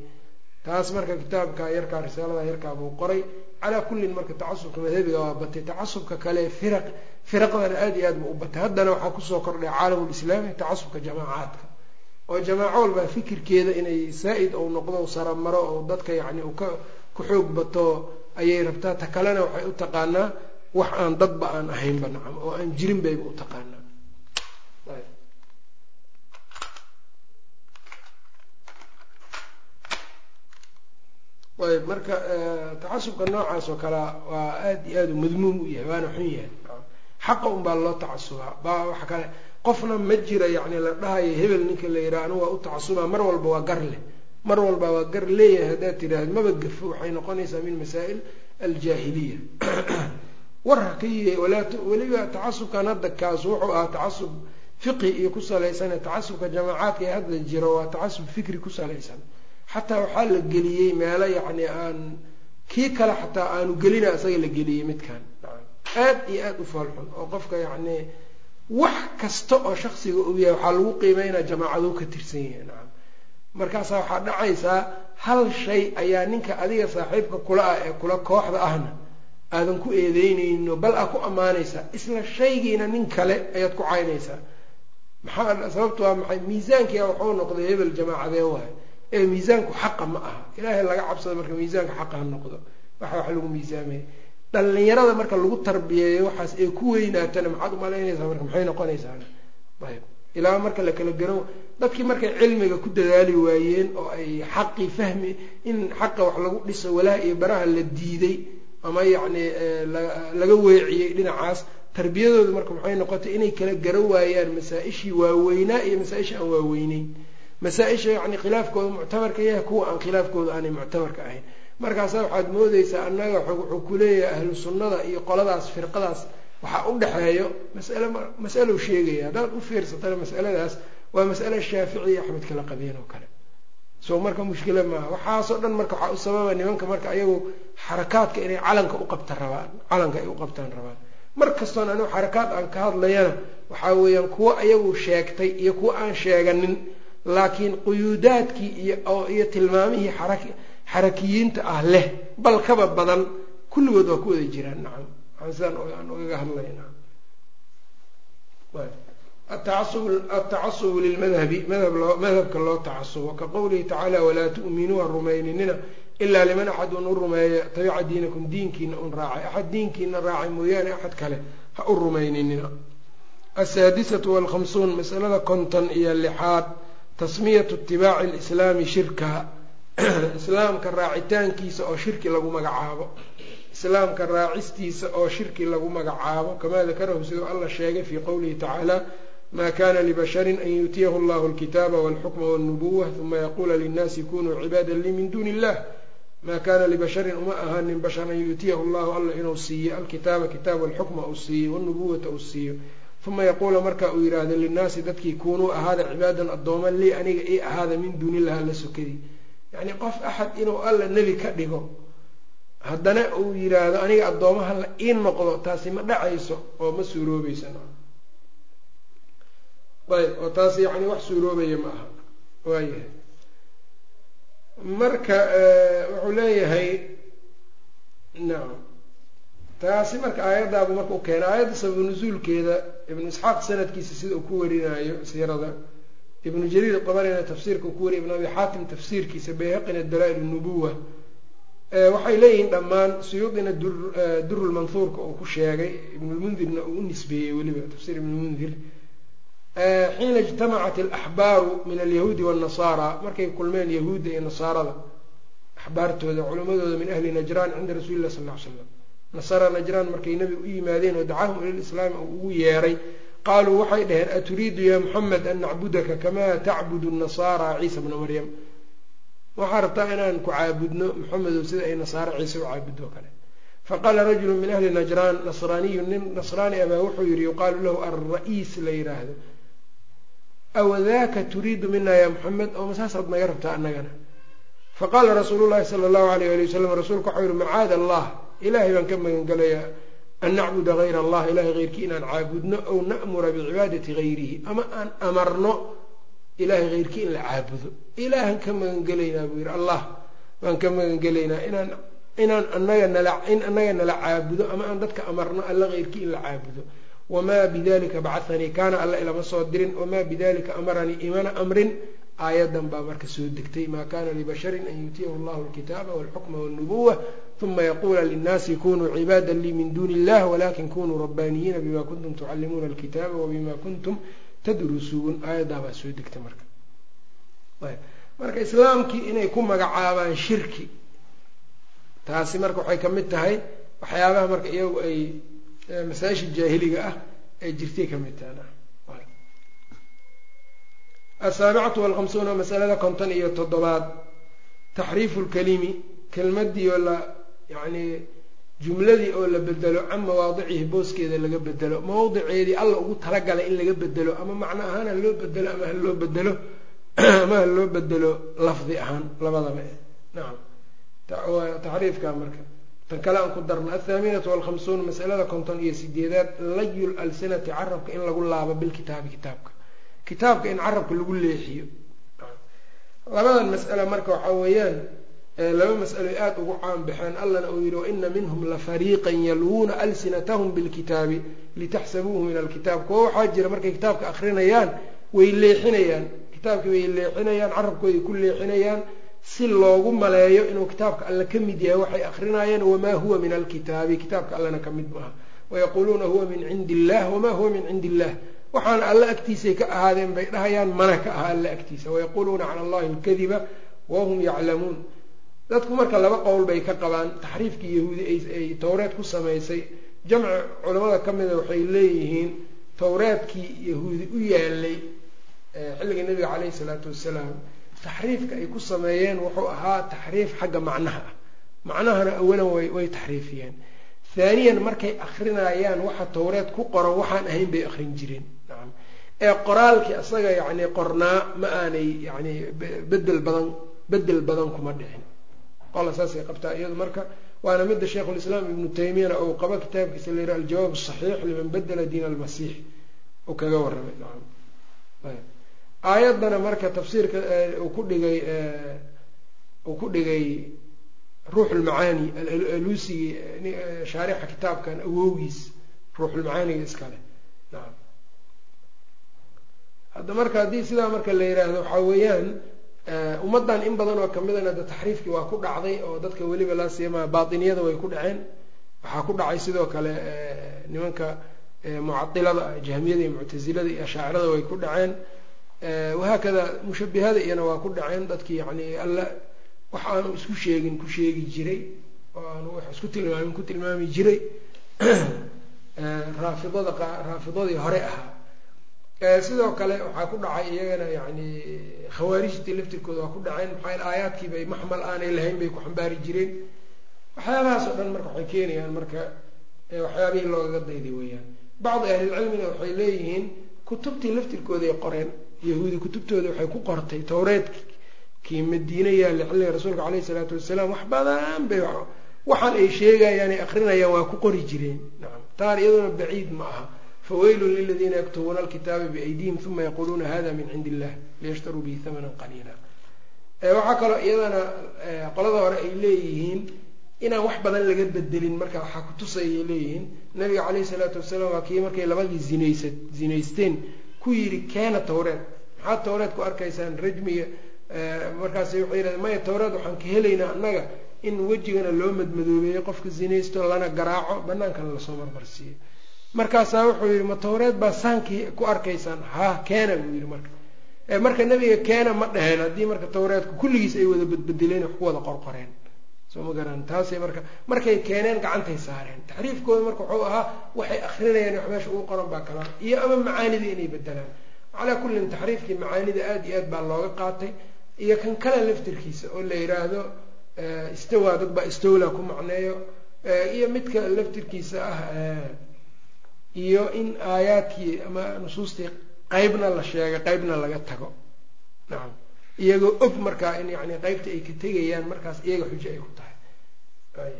taas marka kitaabka yarkaa risaalada yarkaa buu qoray. Calaa kullin marka tacasubka madhabiga waa batay. Tacasubka kale firaq firaqdana aada iyo aad buu u batay. Haddana waxaa ku soo kordhay caalamulislaami tacasubka jamaacaadka. Oo jamaaco walba fikirkeeda inay saa-id ou noqdo saramaro oo dadka yacni uu ka ku xoog bato ayay rabtaa. Ta kalena waxay u taqaanaa wax aan dadba aan ahaynba nacam oo aan jirin bayba u taqaanaa ayb marka tacasubka noocaas oo kale waa aada iyo aada u madmuum u yahay waana xun yahay. Xaqa un baa loo tacasubaa. Ba waxa kale qofna ma jira yacni la dhahayo hebel ninka la yidhaha anu waa u tacasubaa. Mar walba waa gar leh. Mar walba waa gar leeyahay haddaad tidhaahd maba gafo waxay noqonaysaa min masaa'il aljaahiliya. War ha ka walaa weliba tacasubkan hadda kaas wuxuu ahaa tacasub fiqi iyo ku salaysane tacasubka jamaacaadka ee hadda jiro waa tacasub fikri ku salaysan xataa waxaa la geliyey meelo yacni aan kii kale xataa aanu gelina isaga la geliyey midkan. Aad iyo aada u foolxun oo qofka yacni wax kasta oo shaksiga uu yahay waxaa lagu qiimeynaa jamaacaduu ka tirsan yahay nacam markaasaa waxaa dhacaysaa hal shay ayaa ninka adiga saaxiibka kula ah ee kula kooxda ahna aadan ku eedeyneyno bal aa ku ammaanaysaa isla shaygiina nin kale ayaad ku caynaysaa. Maxaa sababtu waa maxay? Miisaankiia waxuu noqday hebel jamaacadee waay ee miisaanku xaqa ma aha. Ilaahay laga cabsado marka miisaanka xaqa ha noqdo. Waxa wax lagu miisaamaya dhalinyarada marka lagu tarbiyeeyo waxaas ay ku weynaatana maxaad umalaynaysaa marka maxay noqonaysaa? Ayb ilaa marka la kala garan dadkii markay cilmiga ku dadaali waayeen oo ay xaqii fahmi in xaqa wax lagu dhiso walaha iyo baraha la diiday ama yacni laga weeciyey dhinacaas tarbiyadooda marka maxay noqotay inay kala garan waayaan masaa-ishii waaweynaa iyo masaa-isha aan waaweyneyn masaa-isha yacni khilaafkooda muctabarka yahay kuwa aan khilaafkooda aanay muctabarka ahayn. Markaasa waxaad moodeysaa annaga wuxuu kuleeyahay ahlu sunnada iyo qoladaas firqadaas waxaa u dhexeeyo masale masalow sheegaya haddaad u fiirsatana masaladaas waa masale shaafici iyo axmed kala qabeen oo kale. So marka mushkila maaha waxaasoo dhan marka waxaa u sababa nimanka marka ayagu xarakaadka inay calanka u qabta rabaan calanka ay u qabtaan rabaan. Mar kastoon anigu xarakaad aan ka hadlayana waxaa weeyaan kuwo ayagu sheegtay iyo kuwo aan sheeganin laakiin quyuudaadkii iyo iyo tilmaamihii xara xarakiyiinta ah leh bal kaba badan kulligood waa ku wada jiraan. Nacam sidaan aan ugaga hadlayna atacasubu lilmadhabi madhab madhabka loo tacasubo ka qowlihi tacaala walaa tu'minuu ha rumayninina ilaa liman axad un u rumeeya tabica diinakum diinkiina un raacay. Axad diinkiina raacay mooyaane axad kale ha u rumayninina asaadisatu walkhamsuun masalada konton iyo lixaad tasmiyatu itibaaci lislaami shirka. Islaamka raacitaankiisa oo shirki lagu magacaabo. Islaamka raacistiisa oo shirki lagu magacaabo. Kamaa dakarahu siduu alla sheegay fii qowlihi tacaala ma kana libasharin an yuutiyahu allahu alkitaaba walxukma walnubuwa uma yaquula linnaasi kunuu cibaada lii min duuni illah ma kana libasharin uma ahaanin bashar an yuutiyahu allahu alla inuu siiyo alkitaaba kitaab walxukma uu siiyo walnubuwata uu siiyo uma yaquula marka uu yidhaahdo linnaasi dadkii kunuu ahaada cibaadan addooma lii aniga ii ahaada min duuni illah alla sokadii yacni qof axad inuu alla nebi ka dhigo haddana uu yidhaahdo aniga addoomaha la ii noqdo taasi ma dhacayso oo ma suuroobaysa ayb oo taasi yacni wax suuroobaya ma aha waayahay marka wuxuu leeyahay nacam taasi marka aayadaabu marka u keena aayadda sababu nusuulkeeda ibnu isxaaq sanadkiisa sida uu ku warinayo siirada ibnu jariir dabarina tafsiirka uu ku wariya ibn abi xaatim tafsiirkiisa bayhaqina dalaa-il nubuwa waxay leeyihiin dhammaan suyuudina durulmanhuurka uu ku sheegay ibnulmundirna uu u nisbeeyey weliba tafsiir ibnulmundir xiina ijtamacat alaxbaaru min alyahuudi waannasaara markay kulmeen yahuudda iyo nasaarada axbaartooda culimadooda min ahli najraan cinda rasuuli illah sal ly slam nasara najraan markay nebiga u yimaadeen oo dacaahum ila lislaami uu ugu yeeray qaaluu waxay dhaheen aturiidu ya muxamed an nacbudaka kamaa tacbudu nasaara ciisa bna maryam? Waxaa rabtaa inaan ku caabudno maxamedow sida ay nasaare ciise u caabudoo kale. Faqaala rajulu min ahli najraan nasraaniyu nin nasraani abaa? Wuxuu yihi yuqaalu lahu alra-iis la yidhaahdo awadaaka turiidu mina ya muxamed oo masaasaad naga rabtaa annagana. Faqaala rasuulu llahi sala allahu alayh ali wasalam rasuulku waxau yihi macaada allah ilaahay baan ka magangelayaa an nacbuda hayr allah ilahay heyrkii inaan caabudno ow na'mura bicibaadati hayrihi ama aan amarno ilahay heyrkii in la caabudo. Ilaahan ka magangelaynaa buu yihi allah waan ka magangelaynaa inaan inaan anaga nala in anaga nala caabudo ama aan dadka amarno alla keyrkii in la caabudo. Wamaa bidalika bacahanii kaana alla ilama soo dirin wamaa bidalika amaranii imana amrin. Aayadan baa marka soo degtay maa kana libasharin an yuutiyahu allahu alkitaaba walxukma walnubuwa uma yaquula linnaasi kunuu cibaada lii min duuni illah walakin kunuu rabbaaniyiina bima kuntum tucallimuuna alkitaaba wabima kuntum tadrusuun aayaddaa baa soo degtay marka marka islaamkii inay ku magacaabaan shirki taasi marka waxay ka tahay waxyaabaha marka iyagu ay masaa-isha jaahiliga ah ay jirtay ka mid tahay asaabicatu walkhamsuuna masalada konton iyo toddobaad taxriifu lkalimi kelmadii oo la yacni jumladii oo la bedelo can mawaadicihi booskeeda laga bedelo mawdiceedii alla ugu talagalay in laga bedelo ama macno ahaan ha loo bedelo ama ha loo bedelo ama ha loo bedelo lafdi ahaan labadaba. Nacam taxriifka marka. Tan kale aan ku darna athaaminatu walkhamsuun masalada konton iyo sideedaad layu lalsinati carabka in lagu laabo bilkitaabi kitaabka. Kitaabka in carabka lagu leexiyo. Labadan mas'ale marka waxaa weeyaan laba mas'alo ay aada ugu caan baxeen allana uu yihi waina minhum lafariiqan yalwuuna alsinatahum bilkitaabi litaxsabuuhu min alkitaab kuwa waxaa jira markay kitaabka akrinayaan way leexinayaan. Kitaabkii way leexinayaan carabkooday ku leexinayaan si loogu maleeyo inuu kitaabka alle ka mid yahay waxay akrinayeen wamaa huwa min alkitaabi. Kitaabka allena ka mid maaha. Wayaquuluuna huwa min cindi illah wamaa huwa min cindi illah waxaana alle agtiisay ka ahaadeen bay dhahayaan mana ka aha alle agtiisa. Wayaquuluuna cala allahi alkadiba wahum yaclamuun dadku marka laba qowl bay ka qabaan taxriifkii yahuudi ay towreed ku samaysay jamci culamada ka mida waxay leeyihiin towreedkii yahuudi u yaalay xilliga nabiga caleyhi salaatu wasalaam taxriifka ay ku sameeyeen wuxuu ahaa taxriif xagga macnaha. Ah macnahana awalan way way taxriifiyeen. Haaniyan markay akrinayaan waxa towreed ku qoran waxaan ahayn bay akrin jireen. Nacam ee qoraalkii asaga yacni qornaa ma aanay yani bedel badan bedel badan kuma dhicin qola saasay qabtaa iyadu marka waana midda sheikhulislaam ibnu taymiyana uu qabo kitaabkiisa la yihi aljawaab asaxiix liman bedela diin almasiix. Uu kaga warramay nacam. Aayaddana marka tafsiirka uu ku dhigay uu ku dhigay ruuxulmacaani alusigii shaarixa kitaabkan awowgiis ruuxulmacaaniga iskale hadda marka haddii sidaa marka la yidhaahdo waxaa weeyaan ummaddan in badan oo kamidana de taxriifkii waa ku dhacday oo dadka weliba laa siyamaa baatiniyada way ku dhaceen. Waxaa ku dhacay sidoo kale nimanka mucadilada jahmiyada iyo muctasilada iyo ashaacirada way ku dhaceen. Wahaakada mushabihada iyana waa ku dhaceen dadkii yani alla wax aanu isku sheegin ku sheegi jiray oo aanu wax isku tilmaamin ku tilmaami jiray. Raafidada raafidadii hore ahaa sidoo kale waxaa ku dhacay iyagana yani khawaarijtii laftirkooda waa ku dhaceen. Maxaa aayaadkiibay maxmal aanay lahayn bay ku xambaari jireen. Waxyaabahaas oo dhan marka waxay keenayaan marka waxyaabihii loogaga dayday weeyaan. Bacdi ahlilcilmina waxay leeyihiin kutubtii laftirkooday qoreen yahuudi kutubtooda waxay ku qortay towreedkii madiine yaalla xilliga rasuulka caleyhi salaatu wasalaam wax badan bay waxaan ay sheegayaan ay akrinayaan waa ku qori jireen. Nacam taan iyaduna baciid ma aha fawaylun liladiina yaktubuuna alkitaaba biaydihim uma yaquuluuna hada min cindi illah liyashtaruu bihi hamanan qaliila waxaa kaloo iyadana qolada hore ay leeyihiin inaan wax badan laga bedelin marka waxaa kutusayay leeyihiin nabiga caleyhi salaatu wasalaam waa kii markay labadii zinaysa zinaysteen ku yidhi keena towreed maxaad towreed ku arkaysaan rajmiga markaas waxay yidhahdeen maya towreed waxaan ka helaynaa annaga in wejigana loo madmadoobeeyo qofka zinaysto lana garaaco banaankana la soo marmarsiiyo markaasaa wuxuu yidhi ma towreed baa saankii ku arkaysaan? Ha keena buu yidhi marka. Marka nebiga keena ma dheheen haddii marka towreedku kulligiis ay wada badbedeleen wax ku wada qorqoreen. Soo ma garan taasay marka markay keeneen gacantay saareen. Taxriifkooda marka wuxuu ahaa waxay akrinayaan wax meesha ugu qoran baa kalaan iyo ama macaanida inay bedelaan calaa kullin taxriifkii macaanida aada iyo aad baa looga qaatay. Iyo kan kale laftirkiisa oo la yidhaahdo istawa dad baa istowla ku macneeyo. Iyo midka laftirkiisa ah iyo in aayaadkii ama nusuustii qeybna la sheegay qeybna laga tago. Nacam iyagoo og markaa in yani qeybta ay ka tegayaan markaas iyaga xujo ay ku tahay.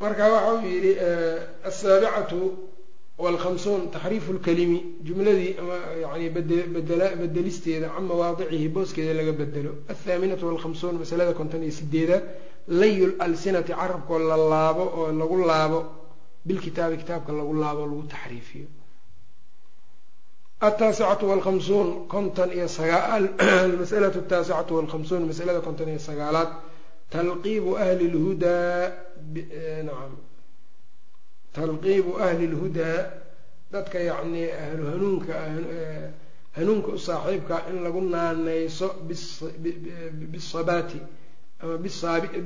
Marka waxa uu yidhi asaabicatu wlhamsuun taxriifu lkalimi jumladii ama yani bedelisteeda can mawaadicihi booskeeda laga bedelo. Athaaminatu walkhamsuun masalada konton iyo sideedaad layu lalsinati carabkoo la laabo oo lagu laabo bilkitaabi kitaabka lagu laabo lagu taxriifiyo ataasicatu walkhamsuun konton iyo almasalatu ataasicatu walkhamsuun masalada konton iyo sagaalaad talqiibu ahli lhudaa nacam talqiibu ahli lhudaa dadka yacnii ahlu hanuunka hanuunka u saaxiibka in lagu naaneyso bisabaati ama bisaabiati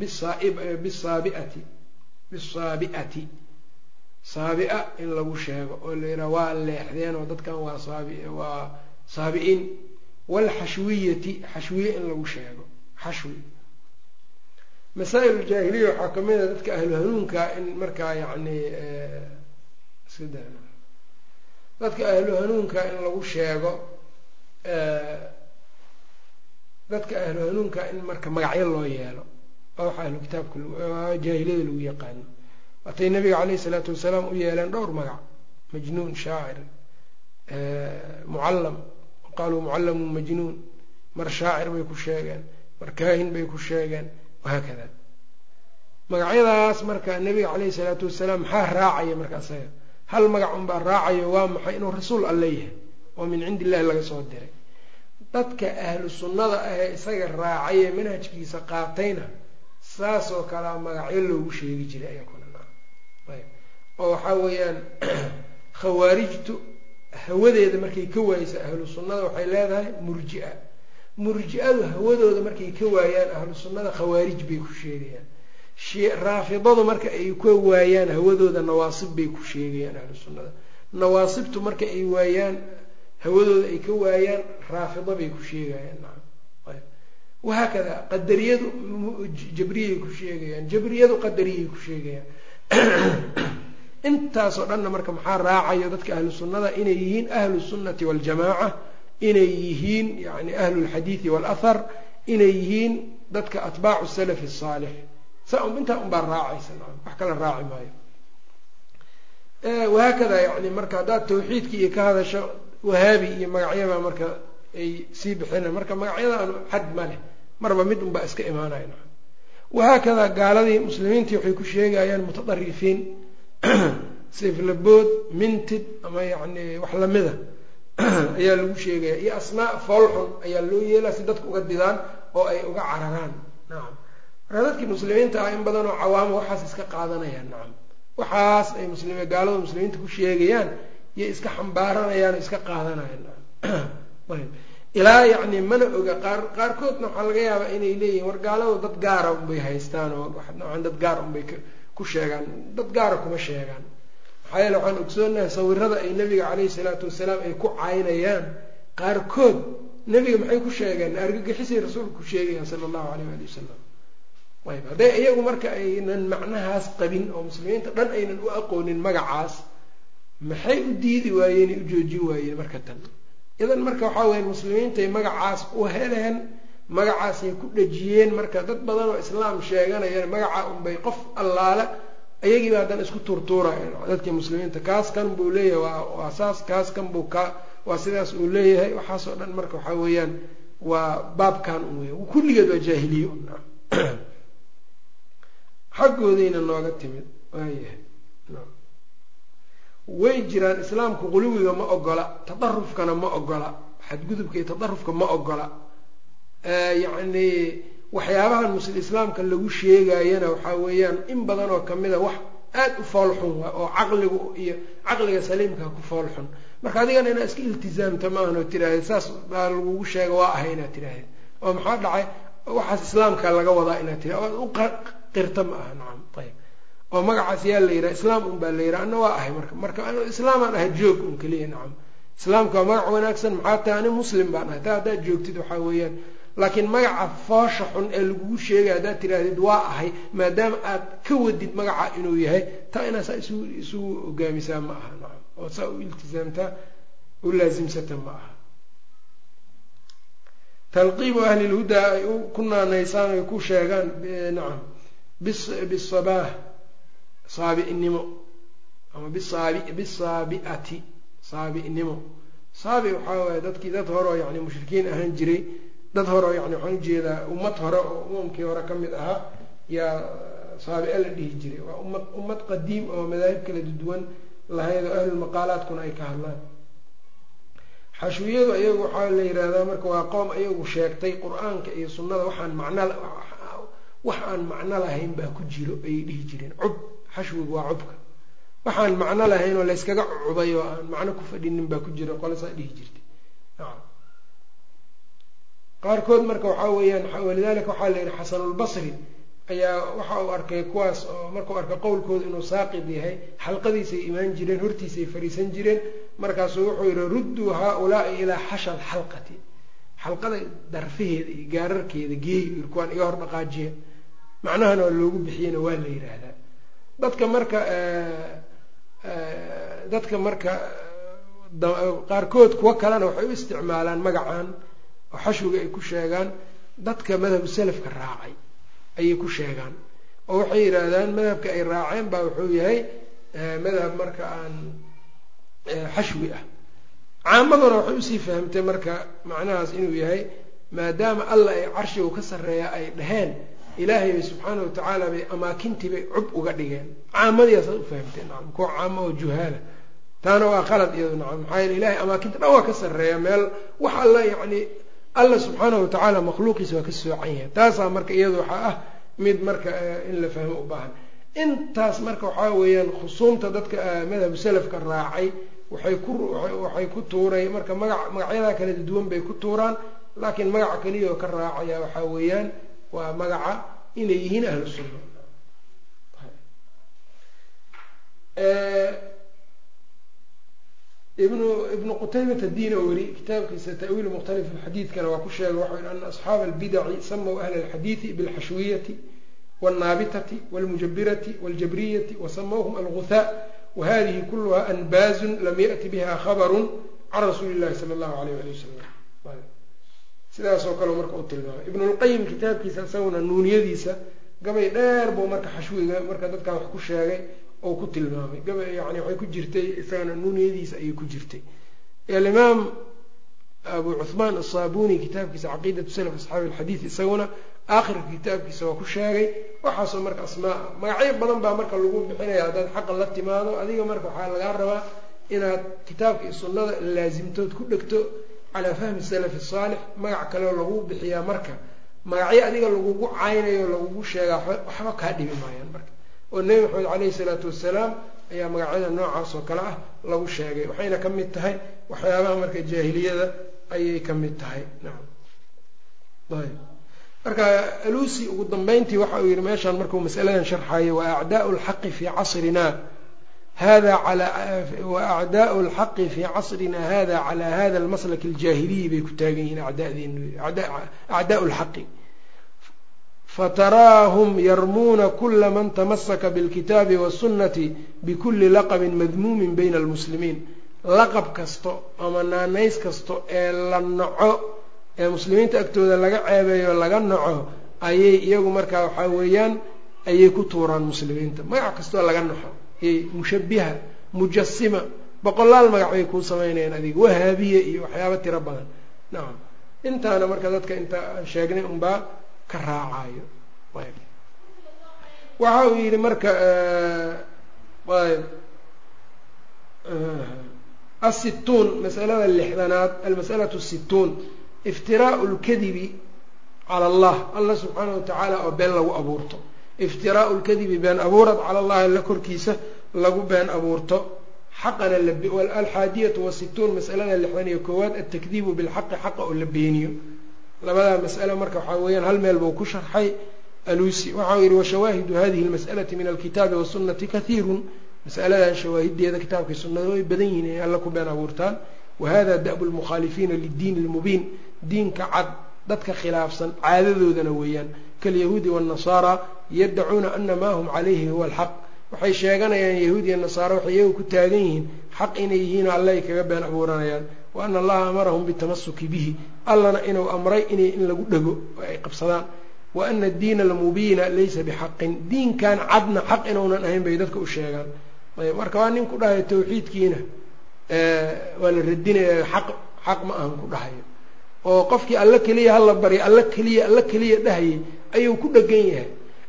bisaabi'ati. Saabi-a in lagu sheego oo la yidhaha waa leexdeen oo dadkan waa saabi waa saabi-in waalxashwiyati xashwiye in lagu sheego xashwi. Masaa-il jaahiliya waxaa ka mid a dadka ahlu hanuunka in markaa yacni dadka ahlu hanuunka in lagu sheego dadka ahlu hanuunka in marka magacyo loo yeelo oo ahlu kitaabka jaahiliyada lagu yaqaano. Waatay nabiga caleyhi salaatu wasalaam u yeeleen dhowr magac. Majnuun shaacir mucallam. Qaaluu mucallamun majnuun. Mar shaacir bay ku sheegeen mar kaahin bay ku sheegeen wahaakada magacyadaas marka nabiga caleyhi salaatu wasalaam maxaa raacaya marka isaga hal magac unbaa raacayo waa maxay inuu rasuul alle yahay? Oo min cindi illahi laga soo diray dadka ahlu sunnada ahee isaga raacayee manhajkiisa qaatayna saasoo kalea magacyo loogu sheegi jiray ayakuna oo waxaa weeyaan khawaarijtu hawadeeda markay ka waaysa ahlu sunnada waxay leedahay murji-a. Murji-adu hawadooda markay ka waayaan ahlu sunnada khawaarij bay ku sheegayaan. Raafidadu marka ay ka waayaan hawadooda nawaasib bay ku sheegayaan ahlu sunnada. Nawaasibtu marka ay waayaan hawadooda ay ka waayaan raafido bay ku sheegayaan. Wahaakada qadariyadu jabriyay ku sheegayaan jabriyadu qadariyay ku sheegayaan. Intaasoo dhanna marka maxaa raacayo dadka ahlu sunnada inay yihiin ahlu sunnati waljamaaca inay yihiin yani ahlu lxadiidi waalahar inay yihiin dadka atbaacu salafi asaalix sa un intaa unbaa raacaysa wax kala raaci maayo. Wahaakada yani marka haddaad tawxiidki iyo ka hadasho wahaabi iyo magacyabaa marka ay sii bixina marka magacyadaan xad ma leh marba mid unbaa iska imaanaya wahaakada gaaladii muslimiintii waxay ku sheegayaan mutadarifiin siflabood mintid ama yacni wax lamida ayaa lagu sheegaya. Iyo asmaa foolxun ayaa loo yeelaa si dadka uga didaan oo ay uga cararaan. Nacam marka dadkii muslimiinta ah in badan oo cawaamo waxaas iska qaadanayaan. Nacam waxaas ay muslimi gaalada muslimiinta ku sheegayaan yay iska xambaaranayaan iska qaadanayaan. Ayb. Ilaa yacni mana oga qaar qaarkoodna waxaa laga yaabaa inay leeyihiin war gaaladu dad gaara unbay haystaan oo noocan dad gaar unbay ku sheegaan dad gaara kuma sheegaan. Maxaa yeele waxaan ogsoonahay sawirada ay nabiga caleyhi salaatu wasalaam ay ku caynayaan qaarkood nebiga maxay ku sheegeen argagixisay rasuulka ku sheegayaan sala allahu aleyh waali wasalam ayb. Hadday iyagu marka aynan macnahaas qabin oo muslimiinta dhan aynan u aqoonin magacaas maxay u diidi waayeen u joojin waayeen marka tan? Idan marka waxaa weya muslimiintay magacaas u heleen magacaasay ku dhejiyeen marka dad badan oo islaam sheeganayaan magaca unbay qof allaale ayagiiba haddana isku tuurtuurayeen. Dadkii muslimiinta kaas kan buu leeyahay waa saas kaas kan buu ka waa sidaas uu leeyahay. Waxaasoo dhan marka waxaa weeyaan waa baabkan un wey kulligeed waa jaahiliye xaggoodayna nooga timid waayahay way jiraan islaamku quluwiga ma ogola tadarufkana ma ogola xadgudubka iyo tadarufka ma ogola. Yacni waxyaabahan muslim islaamka lagu sheegayana waxaa weeyaan in badan oo ka mid a wax aad u foolxun oo caqligu iyo caqliga saliimka ku foolxun marka adigana inaad iska iltizaamta maahan oo tiraahdeed saas baa lagugu sheega waa ahay inaad tiraahdeed oo maxaa dhacay? Waxaas islaamka laga wadaa inaad tira oad u qirta ma aha nacam ayb oo magacaas yaa la yidhaha islaam un baa la yidhaha ana waa ahay marka. Marka islaamaan ahay joog un keliya nacam. Islaamka waa magac wanaagsan maxaa tahay ani muslim baan ahay. Taa haddaad joogtid waxaa weeyaan laakiin magaca foosha xun ee lagugu sheegay haddaad tiraahdeed waa ahay maadaama aad ka wadid magaca inuu yahay taa inaad saa isu isugu hogaamisaa ma aha nacam. Oo saa u iltizaamtaa u laasimsata ma aha. Talqiibu ahli lhudaa ay ku naanaysaan ay ku sheegaan nacam bisabaah saabi'nimo ama bisaabi bisaabi'ati saabi'nimo saabi waxaa waaye dadkii dad horeo yani mushrikiin ahaan jiray dad horeo yani waxaan u jeedaa ummad hore oo umamkii hore ka mid ahaa yaa saabi-a la dhihi jiray. Waa ummad ummad qadiim oo madaahib kala duwan lahayd oo ahlulmaqaalaadkuna ay ka hadlaan. Xashwiyadu iyagu waxaa la yihahdaa marka waa qoom iyagu sheegtay qur'aanka iyo sunnada waxaan macno wax aan macno lahayn baa ku jiro ayay dhihi jireen. Cub xashwigu waa cubka. Waxaan macno lahayn oo layskaga cubay oo aan macno ku fadhinin baa ku jiro qolasaa dhihi jirtay. Qaarkood marka waxaa weeyaan walidalika waxaa la yihi xasanulbasri ayaa waxa uu arkay kuwaas oo markuu arkay qowlkooda inuu saaqid yahay xalqadiisay imaan jireen hortiisay fariisan jireen markaasuu wuxuu yihi rudduu haa-ulaai ilaa xashal xalqati. Xalqada darfaheeda iyo gaararkeeda geey kuwaan iga hor dhaqaajiya macnahana waa loogu bixiyena waa la yidhaahdaa dadka marka dadka marka qaarkood kuwo kalena waxay u isticmaalaan magacan oo xashwiga ay ku sheegaan. Dadka madhabu salafka raacay ayay ku sheegaan oo waxay yidhaahdaan madhabka ay raaceen baa wuxuu yahay madhab marka aan xashwi ah. Caamaduna waxay u sii fahamtay marka macnahaas inuu yahay maadaama alla ay carshigu ka sarreeya ay dhaheen ilaahay bay subxaana wa tacaala bay amaakintii bay cub uga dhigeen. Caamadiyaasaad u fahamtee nacam kuwa caamo oo juhaala. Taana waa qalad iyado nacam maxaa yeele ilahay amaakinta dhan waa ka sarreeya meel wax alla yacni alla subxaana wa tacaala makhluuqiisa waa ka soocan yahay. Taasaa marka iyadu waxaa ah mid marka in la fahmo u baahan. Intaas marka waxaa weeyaan khusuumta dadka madhabu salafka raacay waxay ku waxay ku tuuray marka magac magacyadaa kala duwan bay ku tuuraan laakiin magaca keliya oo ka raacaya waxaa weeyaan waa magaca inay yihiin ahlu sunna ibnu ibnu qutaybata diin oo weri kitaabkiisa ta'wiil mukhtalif xadiidkana waa ku sheegay waxau yihi ana asxaaba albidaci samaw ahla alxadiidi bilxashwiyati wاlnaabitati wاlmujabirati wاljabriyati wasamawhum alguthaa wahadihi kuluha anbaazun lam yaأti biha khabaru can rasuuli اllahi sala اllahu alayh ali wasalam sidaasoo kale marka u tilmaamay. Ibn lqayim kitaabkiisa isaguna nuuniyadiisa gabay dheer buu marka xashwiga marka dadkan wax ku sheegay oo ku tilmaamay. Gabay yani waxay ku jirtay isagana nuuniyadiisa ayay ku jirtay. Alimaam abu cuhmaan asaabuni kitaabkiisa caqiidatu salaf asxaabi alxadiid isaguna aakhirka kitaabkiisa waa ku sheegay. Waxaasoo marka asmaa magacyo badan baa marka lagu bixinaya haddaad xaqa la timaado adiga marka waxaa lagaa rabaa inaad kitaabka iyo sunnada laasimtood ku dhegto calaa fahmi salafi saalix magac kaleoo lagu bixiyaa marka. Magacyo adiga lagugu caynayo lagugu sheegaa waxba kaa dhibi maayaan marka. Oo nebi maxamed caleyhi salaatu wasalaam ayaa magacyada noocaas oo kale ah lagu sheegay. Waxayna ka mid tahay waxyaabaha marka jaahiliyada ayay ka mid tahay. Nacam ayb. Marka alusi ugu dambeyntii waxa uu yihi meeshaan markuu masaladan sharxayo wa acdaau lxaqi fii casrina hada wa acdaau lxaqi fii casrina hada calaa hada almaslak aljaahiliyi bay ku taagan yihiin acdaau lxaqi fataraahum yarmuuna kula man tamasaka bilkitaabi wasunati bikuli laqabin madmuumin bayna almuslimiin laqab kasto ama naanays kasto ee la naco ee muslimiinta agtooda laga ceebeeyo laga naco ayay iyagu markaa waxaa weeyaan ayay ku tuuraan muslimiinta magac kastoo laga ayy mushabiha mujasima boqolaal magac bay kuu samaynayaan adiga wahaabiye iyo waxyaaba tiro badan. Nacam intaana marka dadka inta sheegnay unbaa ka raacayo waxa uu yidhi marka ayb asituun masalada lixdanaad almas'alatu situun iftiraau lkadibi cala allah allah subxaana wa tacaala oo been lagu abuurto iftiraau lkadibi been abuurad cala allahi alla korkiisa lagu been abuurto xaqana alxaadiyatu wasituun masalada lixdan iyo koowaad altakdiibu bilxaqi xaqa oo la beeniyo labadaa mas'alo marka waxaa weeyaan hal meel buu ku sharxay alusi waxau yihi washawaahidu hadihi lmas'alati min alkitaabi wasunati kahiirun masaladan shawaahideeda kitaabkai sunnada way badan yihiin inay alla ku been abuurtaan wahada da'bu lmukhaalifiina liddiin lmubiin diinka cad dadka khilaafsan caadadoodana weeyaan kalyahuudi waannasaara yaddacuuna ana maa hum calayhi huwa alxaq. Waxay sheeganayaan yahuud iyo nasaara waxay iyagu ku taagan yihiin xaq inay yihiin alle ay kaga been abuuranayaan. Wa ana allaha amarahum bitamasuki bihi. Allana inuu amray inay in lagu dhego oo ay qabsadaan. Wa ana addiina almubiina laysa bixaqin. Diinkan cadna xaq inuunan ahayn bay dadka u sheegaan. Ayb marka waa nin ku dhahayo tawxiidkiina waa la radinaya xaq xaq ma ahan ku dhahayo oo qofkii alle keliya hala barya alle keliya alle keliya dhahayay ayuu ku dhegan yahay.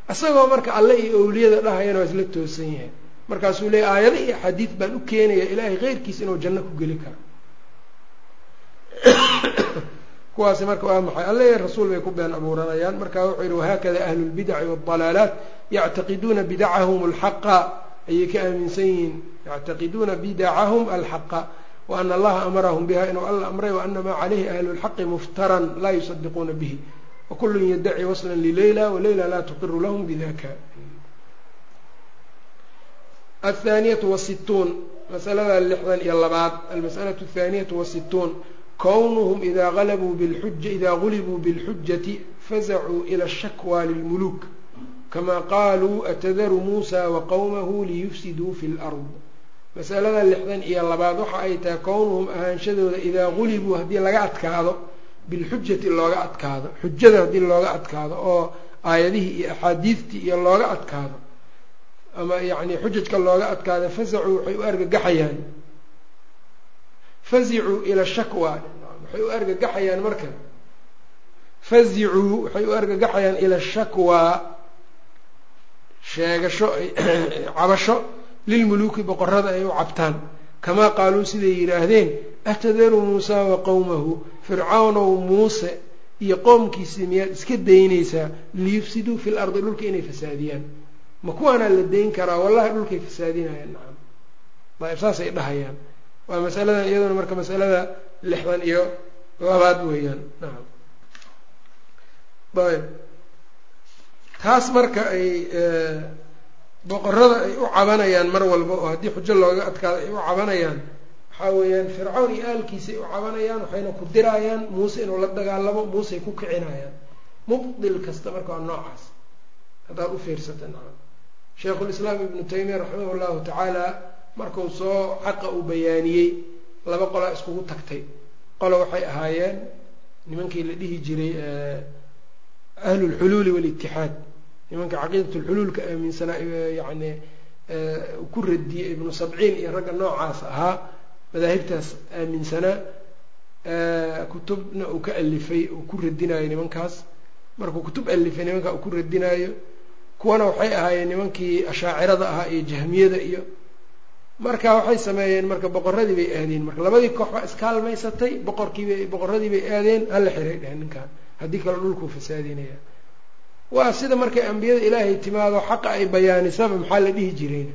Isagoo marka alle iyo owliyada dhahayana waa isla toosan yahay. Markaasuu leeyay aayado iyo xadiid baan u keenaya ilaahay keyrkiis inuu janno ku geli karo. Kuwaasi marka waa maxay? Alle iyo rasuul bay ku been abuuranayaan. Marka wuxuu yihi wahaakada ahlu lbidaci waaldalaalaat yactaqiduuna bidacahum alxaqa. Ayay ka aaminsan yihiin. Yactaqiduuna bidacahum alxaqa waana allaha amarahum biha inuu alla amray waana maa calayhi ahlu lxaqi muftaran laa yusadiquuna bihi wakulun yadaci waslan lileyla waleyla laa tuqiru lahum bidaka athaaniyatu wasituun masalada lixdan iyo labaad almas'alatu athaaniyatu wasituun kownuhum idaa alabuu bilxuja idaa gulibuu bilxujati fazacuu ila ashakwa lilmuluuk kama qaaluu atadaru muusa wa qowmahu liyufsiduu fi lard masalada lixdan iyo labaad waxa ay tahay kownuhum ahaanshadooda idaa gulibuu haddii laga adkaado bilxujati looga adkaado xujada haddii looga adkaado oo aayadihii iyo axaadiidtii iyo looga adkaado ama yacni xujajka looga adkaado fasacuu waxay u argagaxayaan. Fazicuu ila shakwa waxay u argagaxayaan marka. Fazicuu waxay u argagaxayaan ila shakwa sheegasho cabasho lilmuluuki boqorada ay u cabtaan kamaa qaaluu siday yidhaahdeen atadaru muusaa wa qowmahu fircawnow muuse iyo qoomkiisii miyaad iska daynaysaa liyufsiduu fi lardi dhulka inay fasaadiyaan ma kuwaanaa la dayn karaa wallahi dhulkay fasaadinayaan nacam ayb saasay dhahayaan waa masaladan iyaduna marka masalada lixdan iyo labaad weeyaan nacam ayb taas marka ay boqorada ay u cabanayaan mar walba oo haddii xujo looga adkaado ay u cabanayaan waxaa weeyaan fircawn iyo aalkiisay u cabanayaan waxayna ku diraayaan muuse inuu la dagaalamo muusey ku kicinayaan. Mubdil kasta marka waa noocaas. Haddaad u fiirsata nacam. Sheikhulislaam ibnu taymiya raximah llahu tacaala markuu soo xaqa uu bayaaniyey laba qolaa iskugu tagtay. Qolo waxay ahaayeen nimankii la dhihi jiray ahlulxuluuli walitixaad nimanka caqiidatulxuluulka aaminsanaa yani ku radiyey ibnu sabciin iyo ragga noocaas ahaa madaahibtaas aaminsanaa kutubna uu ka alifay uu ku radinaayo nimankaas. Markuu kutub alifay nimankaa uu ku radinaayo kuwana waxay ahaayeen nimankii ashaacirada ahaa iyo jahmiyada iyo marka waxay sameeyeen marka boqoradii bay aadeen. Marka labadii koox baa iskaalmaysatay boqorkiibay boqoradii bay aadeen hala xiray dhehen ninkaan. Haddii kale dhulkuu fasaadinaya waa sida markay ambiyada ilaahay timaado xaqa ay bayaanisaba maxaa la dhihi jireen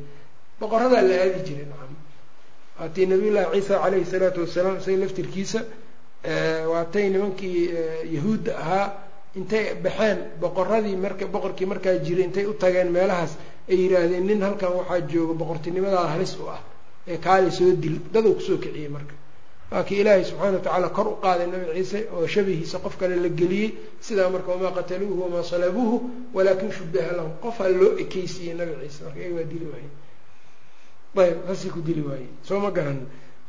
boqoradaa la aadi jiray nacam. Waatii nabiyullaahi ciisa calayhi salaatu wasalaam isaga laftirkiisa waatay nimankii yahuudda ahaa intay baxeen boqoradii marka boqorkii markaa jiray intay u tageen meelahaas ay yidhaahdeen nin halkan waxaa jooga boqortinimadaada halis u ah ee kaali soo dil daduu ku soo kiciyey marka waa kii ilaahay subxaana wa tacaala kor u qaaday nabi ciise oo shabihiisa qof kale la geliyey. Sidaa marka wamaa qataluuhu wamaa salabuuhu walaakin shubiha lahum. Qofaa loo ekeysiiyey nabi ciise marka iyaga waa dili waaye. Ayb saasay ku dili waaye. Soo ma garan.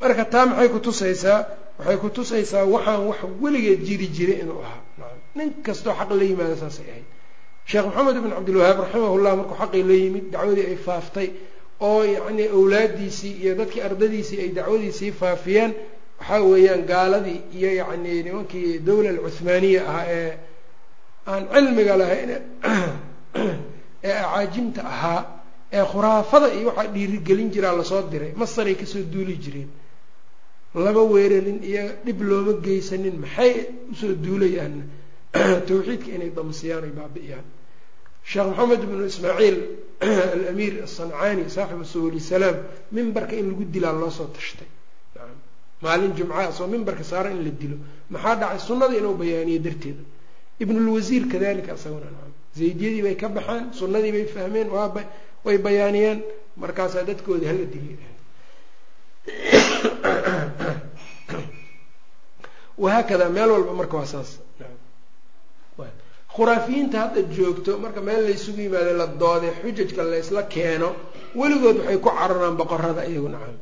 Marka taa maxay kutusaysaa waxay kutusaysaa waxaan wax weligeed jiri jiray inuu ahaa. Nin kastoo xaq la yimaado saasay ahayd. Sheekh maxamed ibn cabdilwahaab raximahullah markuu xaqii la yimid dacwadii ay faaftay oo yacni awlaadiisii iyo dadkii ardadiisii ay dacwadiisii faafiyeen waxaa weeyaan gaaladii iyo yacni nimankii dawla alcuhmaaniya ahaa ee aan cilmiga lahayn ee acaajimta ahaa ee khuraafada iyo waxaa dhiirigelin jiraa la soo diray masaray ka soo duuli jireen. Lama weerarin iyo dhib looma geysanin maxay u soo duulayaan? Tawxiidka inay damsiyaan ay baabi'iyaan. Sheekh maxamed ibnu ismaaciil alamiir asancaani saaxibu subuli salaam mimbarka in lagu dilaa loo soo tashtay maalin jumca soo mimbarka saara in la dilo. Maxaa dhacay? Sunnadii inuu bayaaniye darteeda ibnulwasiir kadalika isaguna zaydiyadii bay ka baxeen sunnadii bay fahmeen way bayaaniyeen. Markaasaa dadkoodii hala diliya wahaakada meel walba marka waa saas. Khuraafiyiinta hadda joogto marka meel laysugu yimaado la doode xujajka laysla keeno weligood waxay ku cararaan boqorada iyagu nacam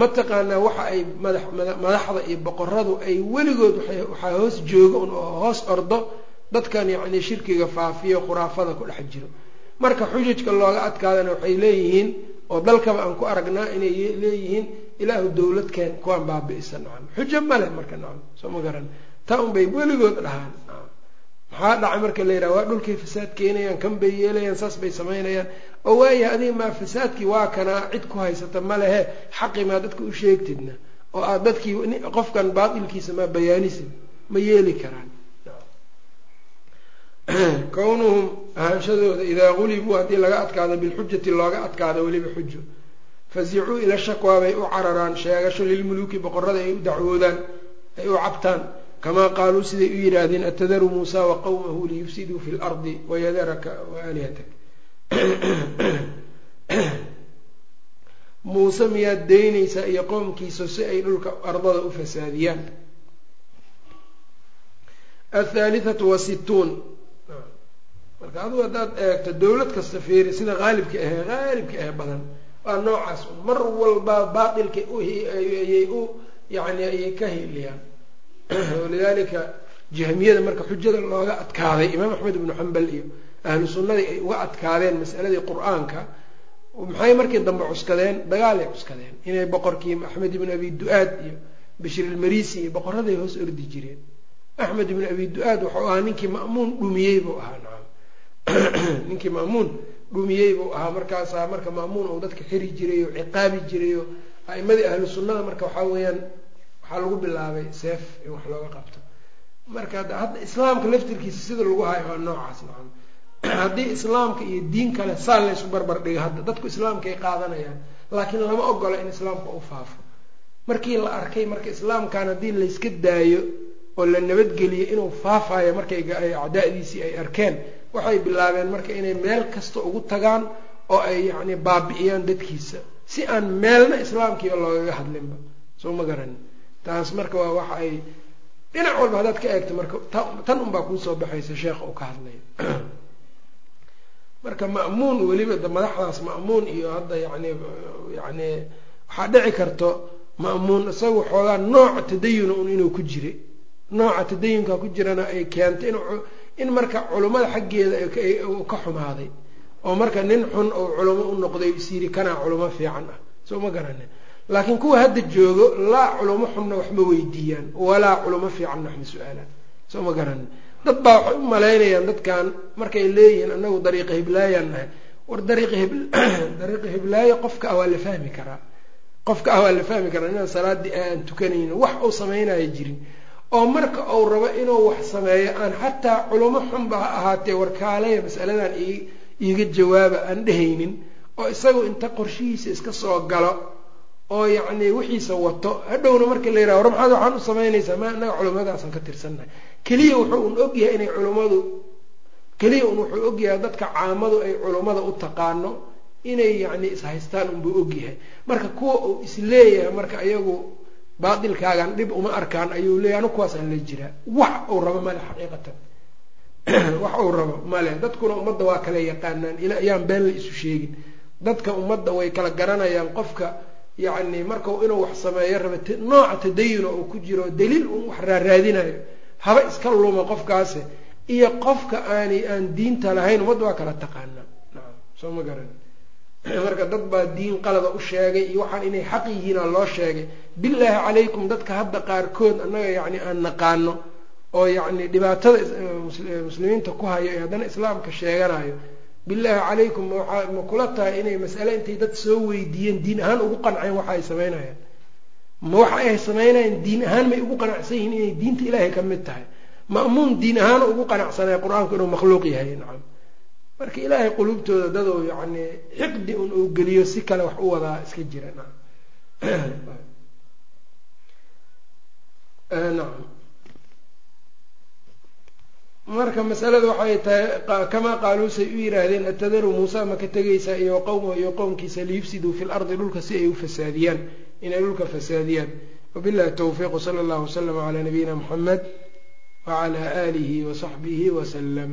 mataqaanaa waxa ay madax madaxda iyo boqoradu ay weligood waxaa hoos jooga un oo hoos ordo dadkan yacni shirkiga faafiyo khuraafada ku dhex jiro. Marka xujajka looga adkaadana waxay leeyihiin oo dalkaba aan ku aragnaa inay leeyihiin ilaahu dowladkeen kuwaan baabi'isa nacam xujo male marka nacam soo ma garan. Taa un bay weligood dhahaan maxaa dhacay marka la yidhaha waa dhulkay fasaad keenayaan kan bay yeelayaan saas bay samaynayaan. Oo waayahay adiga maa fasaadkii waa kanaa cid ku haysata ma lehe xaqi maa dadka u sheegtidna oo aad dadkii qofkan baatilkiisa maa bayaanisid ma yeeli karaan. Kownuhum ahaanshadooda idaa gulibuu haddii laga adkaado bilxujati looga adkaado weliba xujo fasicuu ila shakwaa bay u cararaan sheegasho lilmuluuki boqorada ay u dacwoodaan ay u cabtaan kamaa qaaluu siday u yidhaahdeen atadaru muusa wa qowmahu liyufsiduu fi lardi wayadaraka waalihatak muuse miyaad daynaysaa iyo qoomkiisa si ay dhulka ardada u fasaadiyaan athaalithatu wasittuun marka adugu haddaad eegto dowlad kasta feeri sida haalibka ahee haalibka ahee badan waa noocaas mar walba baatilka ayay u yani ayay ka hiiliyaan walidaalika jahmiyada marka xujada looga adkaaday imaam axmed ibnu xambal iyo ahlu sunnadii ay uga adkaadeen masaladii qur'aanka maxay markii dambe cuskadeen dagaalay cuskadeen inay boqorkii axmed ibn abi du-aad iyo bashir ilmarisi iyo boqoraday hoos ordi jireen axmed ibn abi du-aad wuxuu ahaa ninkii ma'muun dhumiyey buu ahaa nacam ninkii ma'muun dhumiyey buu ahaa markaasaa marka ma'muun uu dadka xiri jiray oo ciqaabi jiray oo a'imadii ahlu sunnada marka waxaa weeyaan waxaa lagu bilaabay seef in wax looga qabto. Marka hadda islaamka laftirkiisa sida lagu hayo waa noocaas nacam haddii islaamka iyo diin kale saa laysu barbar dhigo hadda dadku islaamka ay qaadanayaan laakiin lama ogola in islaamka u faafo. Markii la arkay marka islaamkan haddii layska daayo oo la nabadgeliyo inuu faafayo markay acdaadiisii ay arkeen waxay bilaabeen marka inay meel kasta ugu tagaan oo ay yacni baabi'iyaan dadkiisa. Si aan meelna islaamkiiba loogaga hadlinba soo ma garanin taas marka waa waxa ay dhinac walba haddaad ka eegto marka tan unbaa kuusoo baxaysa sheekha uu ka hadlaya marka ma'muun weliba madaxdaas ma'muun iyo hadda yani yani waxaa dhici karto ma'muun isaga xoogaa nooca tadayuna un inuu ku jiray nooca tadayunka ku jirana ay keentay in marka culummada xaggeeda ka xumaaday. Oo marka nin xun oo culamo u noqday isyiri kanaa culamo fiican ah. Soo ma garanin laakiin kuwa hadda joogo laa culamo xunna waxma weydiiyaan walaa culamo fiicanna waxma su'aalaan. Soo ma garanin dad baa waxay u malaynayaan dadkan markay leeyihiin anagu dariiqa hiblaayaan nahay. War dariiqa hib dariiqa hiblaayo qofka ah waa la fahmi karaa. Qofka ah waa la fahmi karaa inaan salaadii aan tukanayno wax uu samaynayo jirin. Oo marka uu rabo inuu wax sameeyo aan xataa culamo xunba ha ahaatee warkaalaya masaladan iiga jawaaba aan dhehaynin oo isagu inta qorshihiisa iska soo galo oo yacni wixiisa wato. Hadhowna marka la yiraha war maxaad waxaan u samaynaysaa ma inaga culimadaasan ka tirsannahay. Keliya wuxuu un ogyahay inay culimmadu keliya un wuxuu ogyahay dadka caamadu ay culimmada u taqaano inay yacni ishaystaan unbuu ogyahay marka kuwa uu is leeyahay marka iyagu baatilkaagan dhib uma arkaan ayuu leeyahy anu kuwaasaan la jiraa. Wax uu rabo male xaqiiqatan. Wax uu rabo male dadkuna ummadda waa kala yaqaanaan ila ayaan been la isu sheegin. Dadka ummadda way kala garanayaan qofka yacni markau inuu wax sameeyo raba nooca tadayuna uu ku jiro daliil un wax raaraadinayo. Haba iska luma qofkaasi iyo qofka aanay aan diinta lahayn ummadda waa kala taqaanaa nacam soo ma garan. Marka dad baa diin qalada u sheegay iyo waxaan inay xaq yihiina loo sheegay. Bilaahi calaykum dadka hadda qaarkood annaga yacni aan naqaano oo yacni dhibaatada muslimiinta ku hayo ee haddana islaamka sheeganayo bilaahi calaykum ma kula tahay inay mas'ale intay dad soo weydiiyeen diin ahaan ugu qanceen waxa ay samaynayaan ma waxa ay samaynayaan diin ahaan may ugu qanacsan yihiin inay diinta ilaahay ka mid tahay. Ma'muun diin ahaan ugu qanacsanaya qur'aanku inuu makhluuq yahay nacam. Marka ilaahay quluubtooda dadou yacni xiqdi un uu geliyo si kale wax u wadaa iska jira nacam. Nacam marka masalada waxay tahay kamaa qaaluusay u yidhaahdeen atadaru muusa ma ka tegaysaa iyo qowma iyo qowmkiisa liyufsiduu fi lardi dhulka si ay u fasaadiyaan inay dhulka fasaadiyaan. Wabillahi towfiiq wsala allahu waslama calaa nabiyina muxamed wacalaa aalihi wasaxbihi wasalam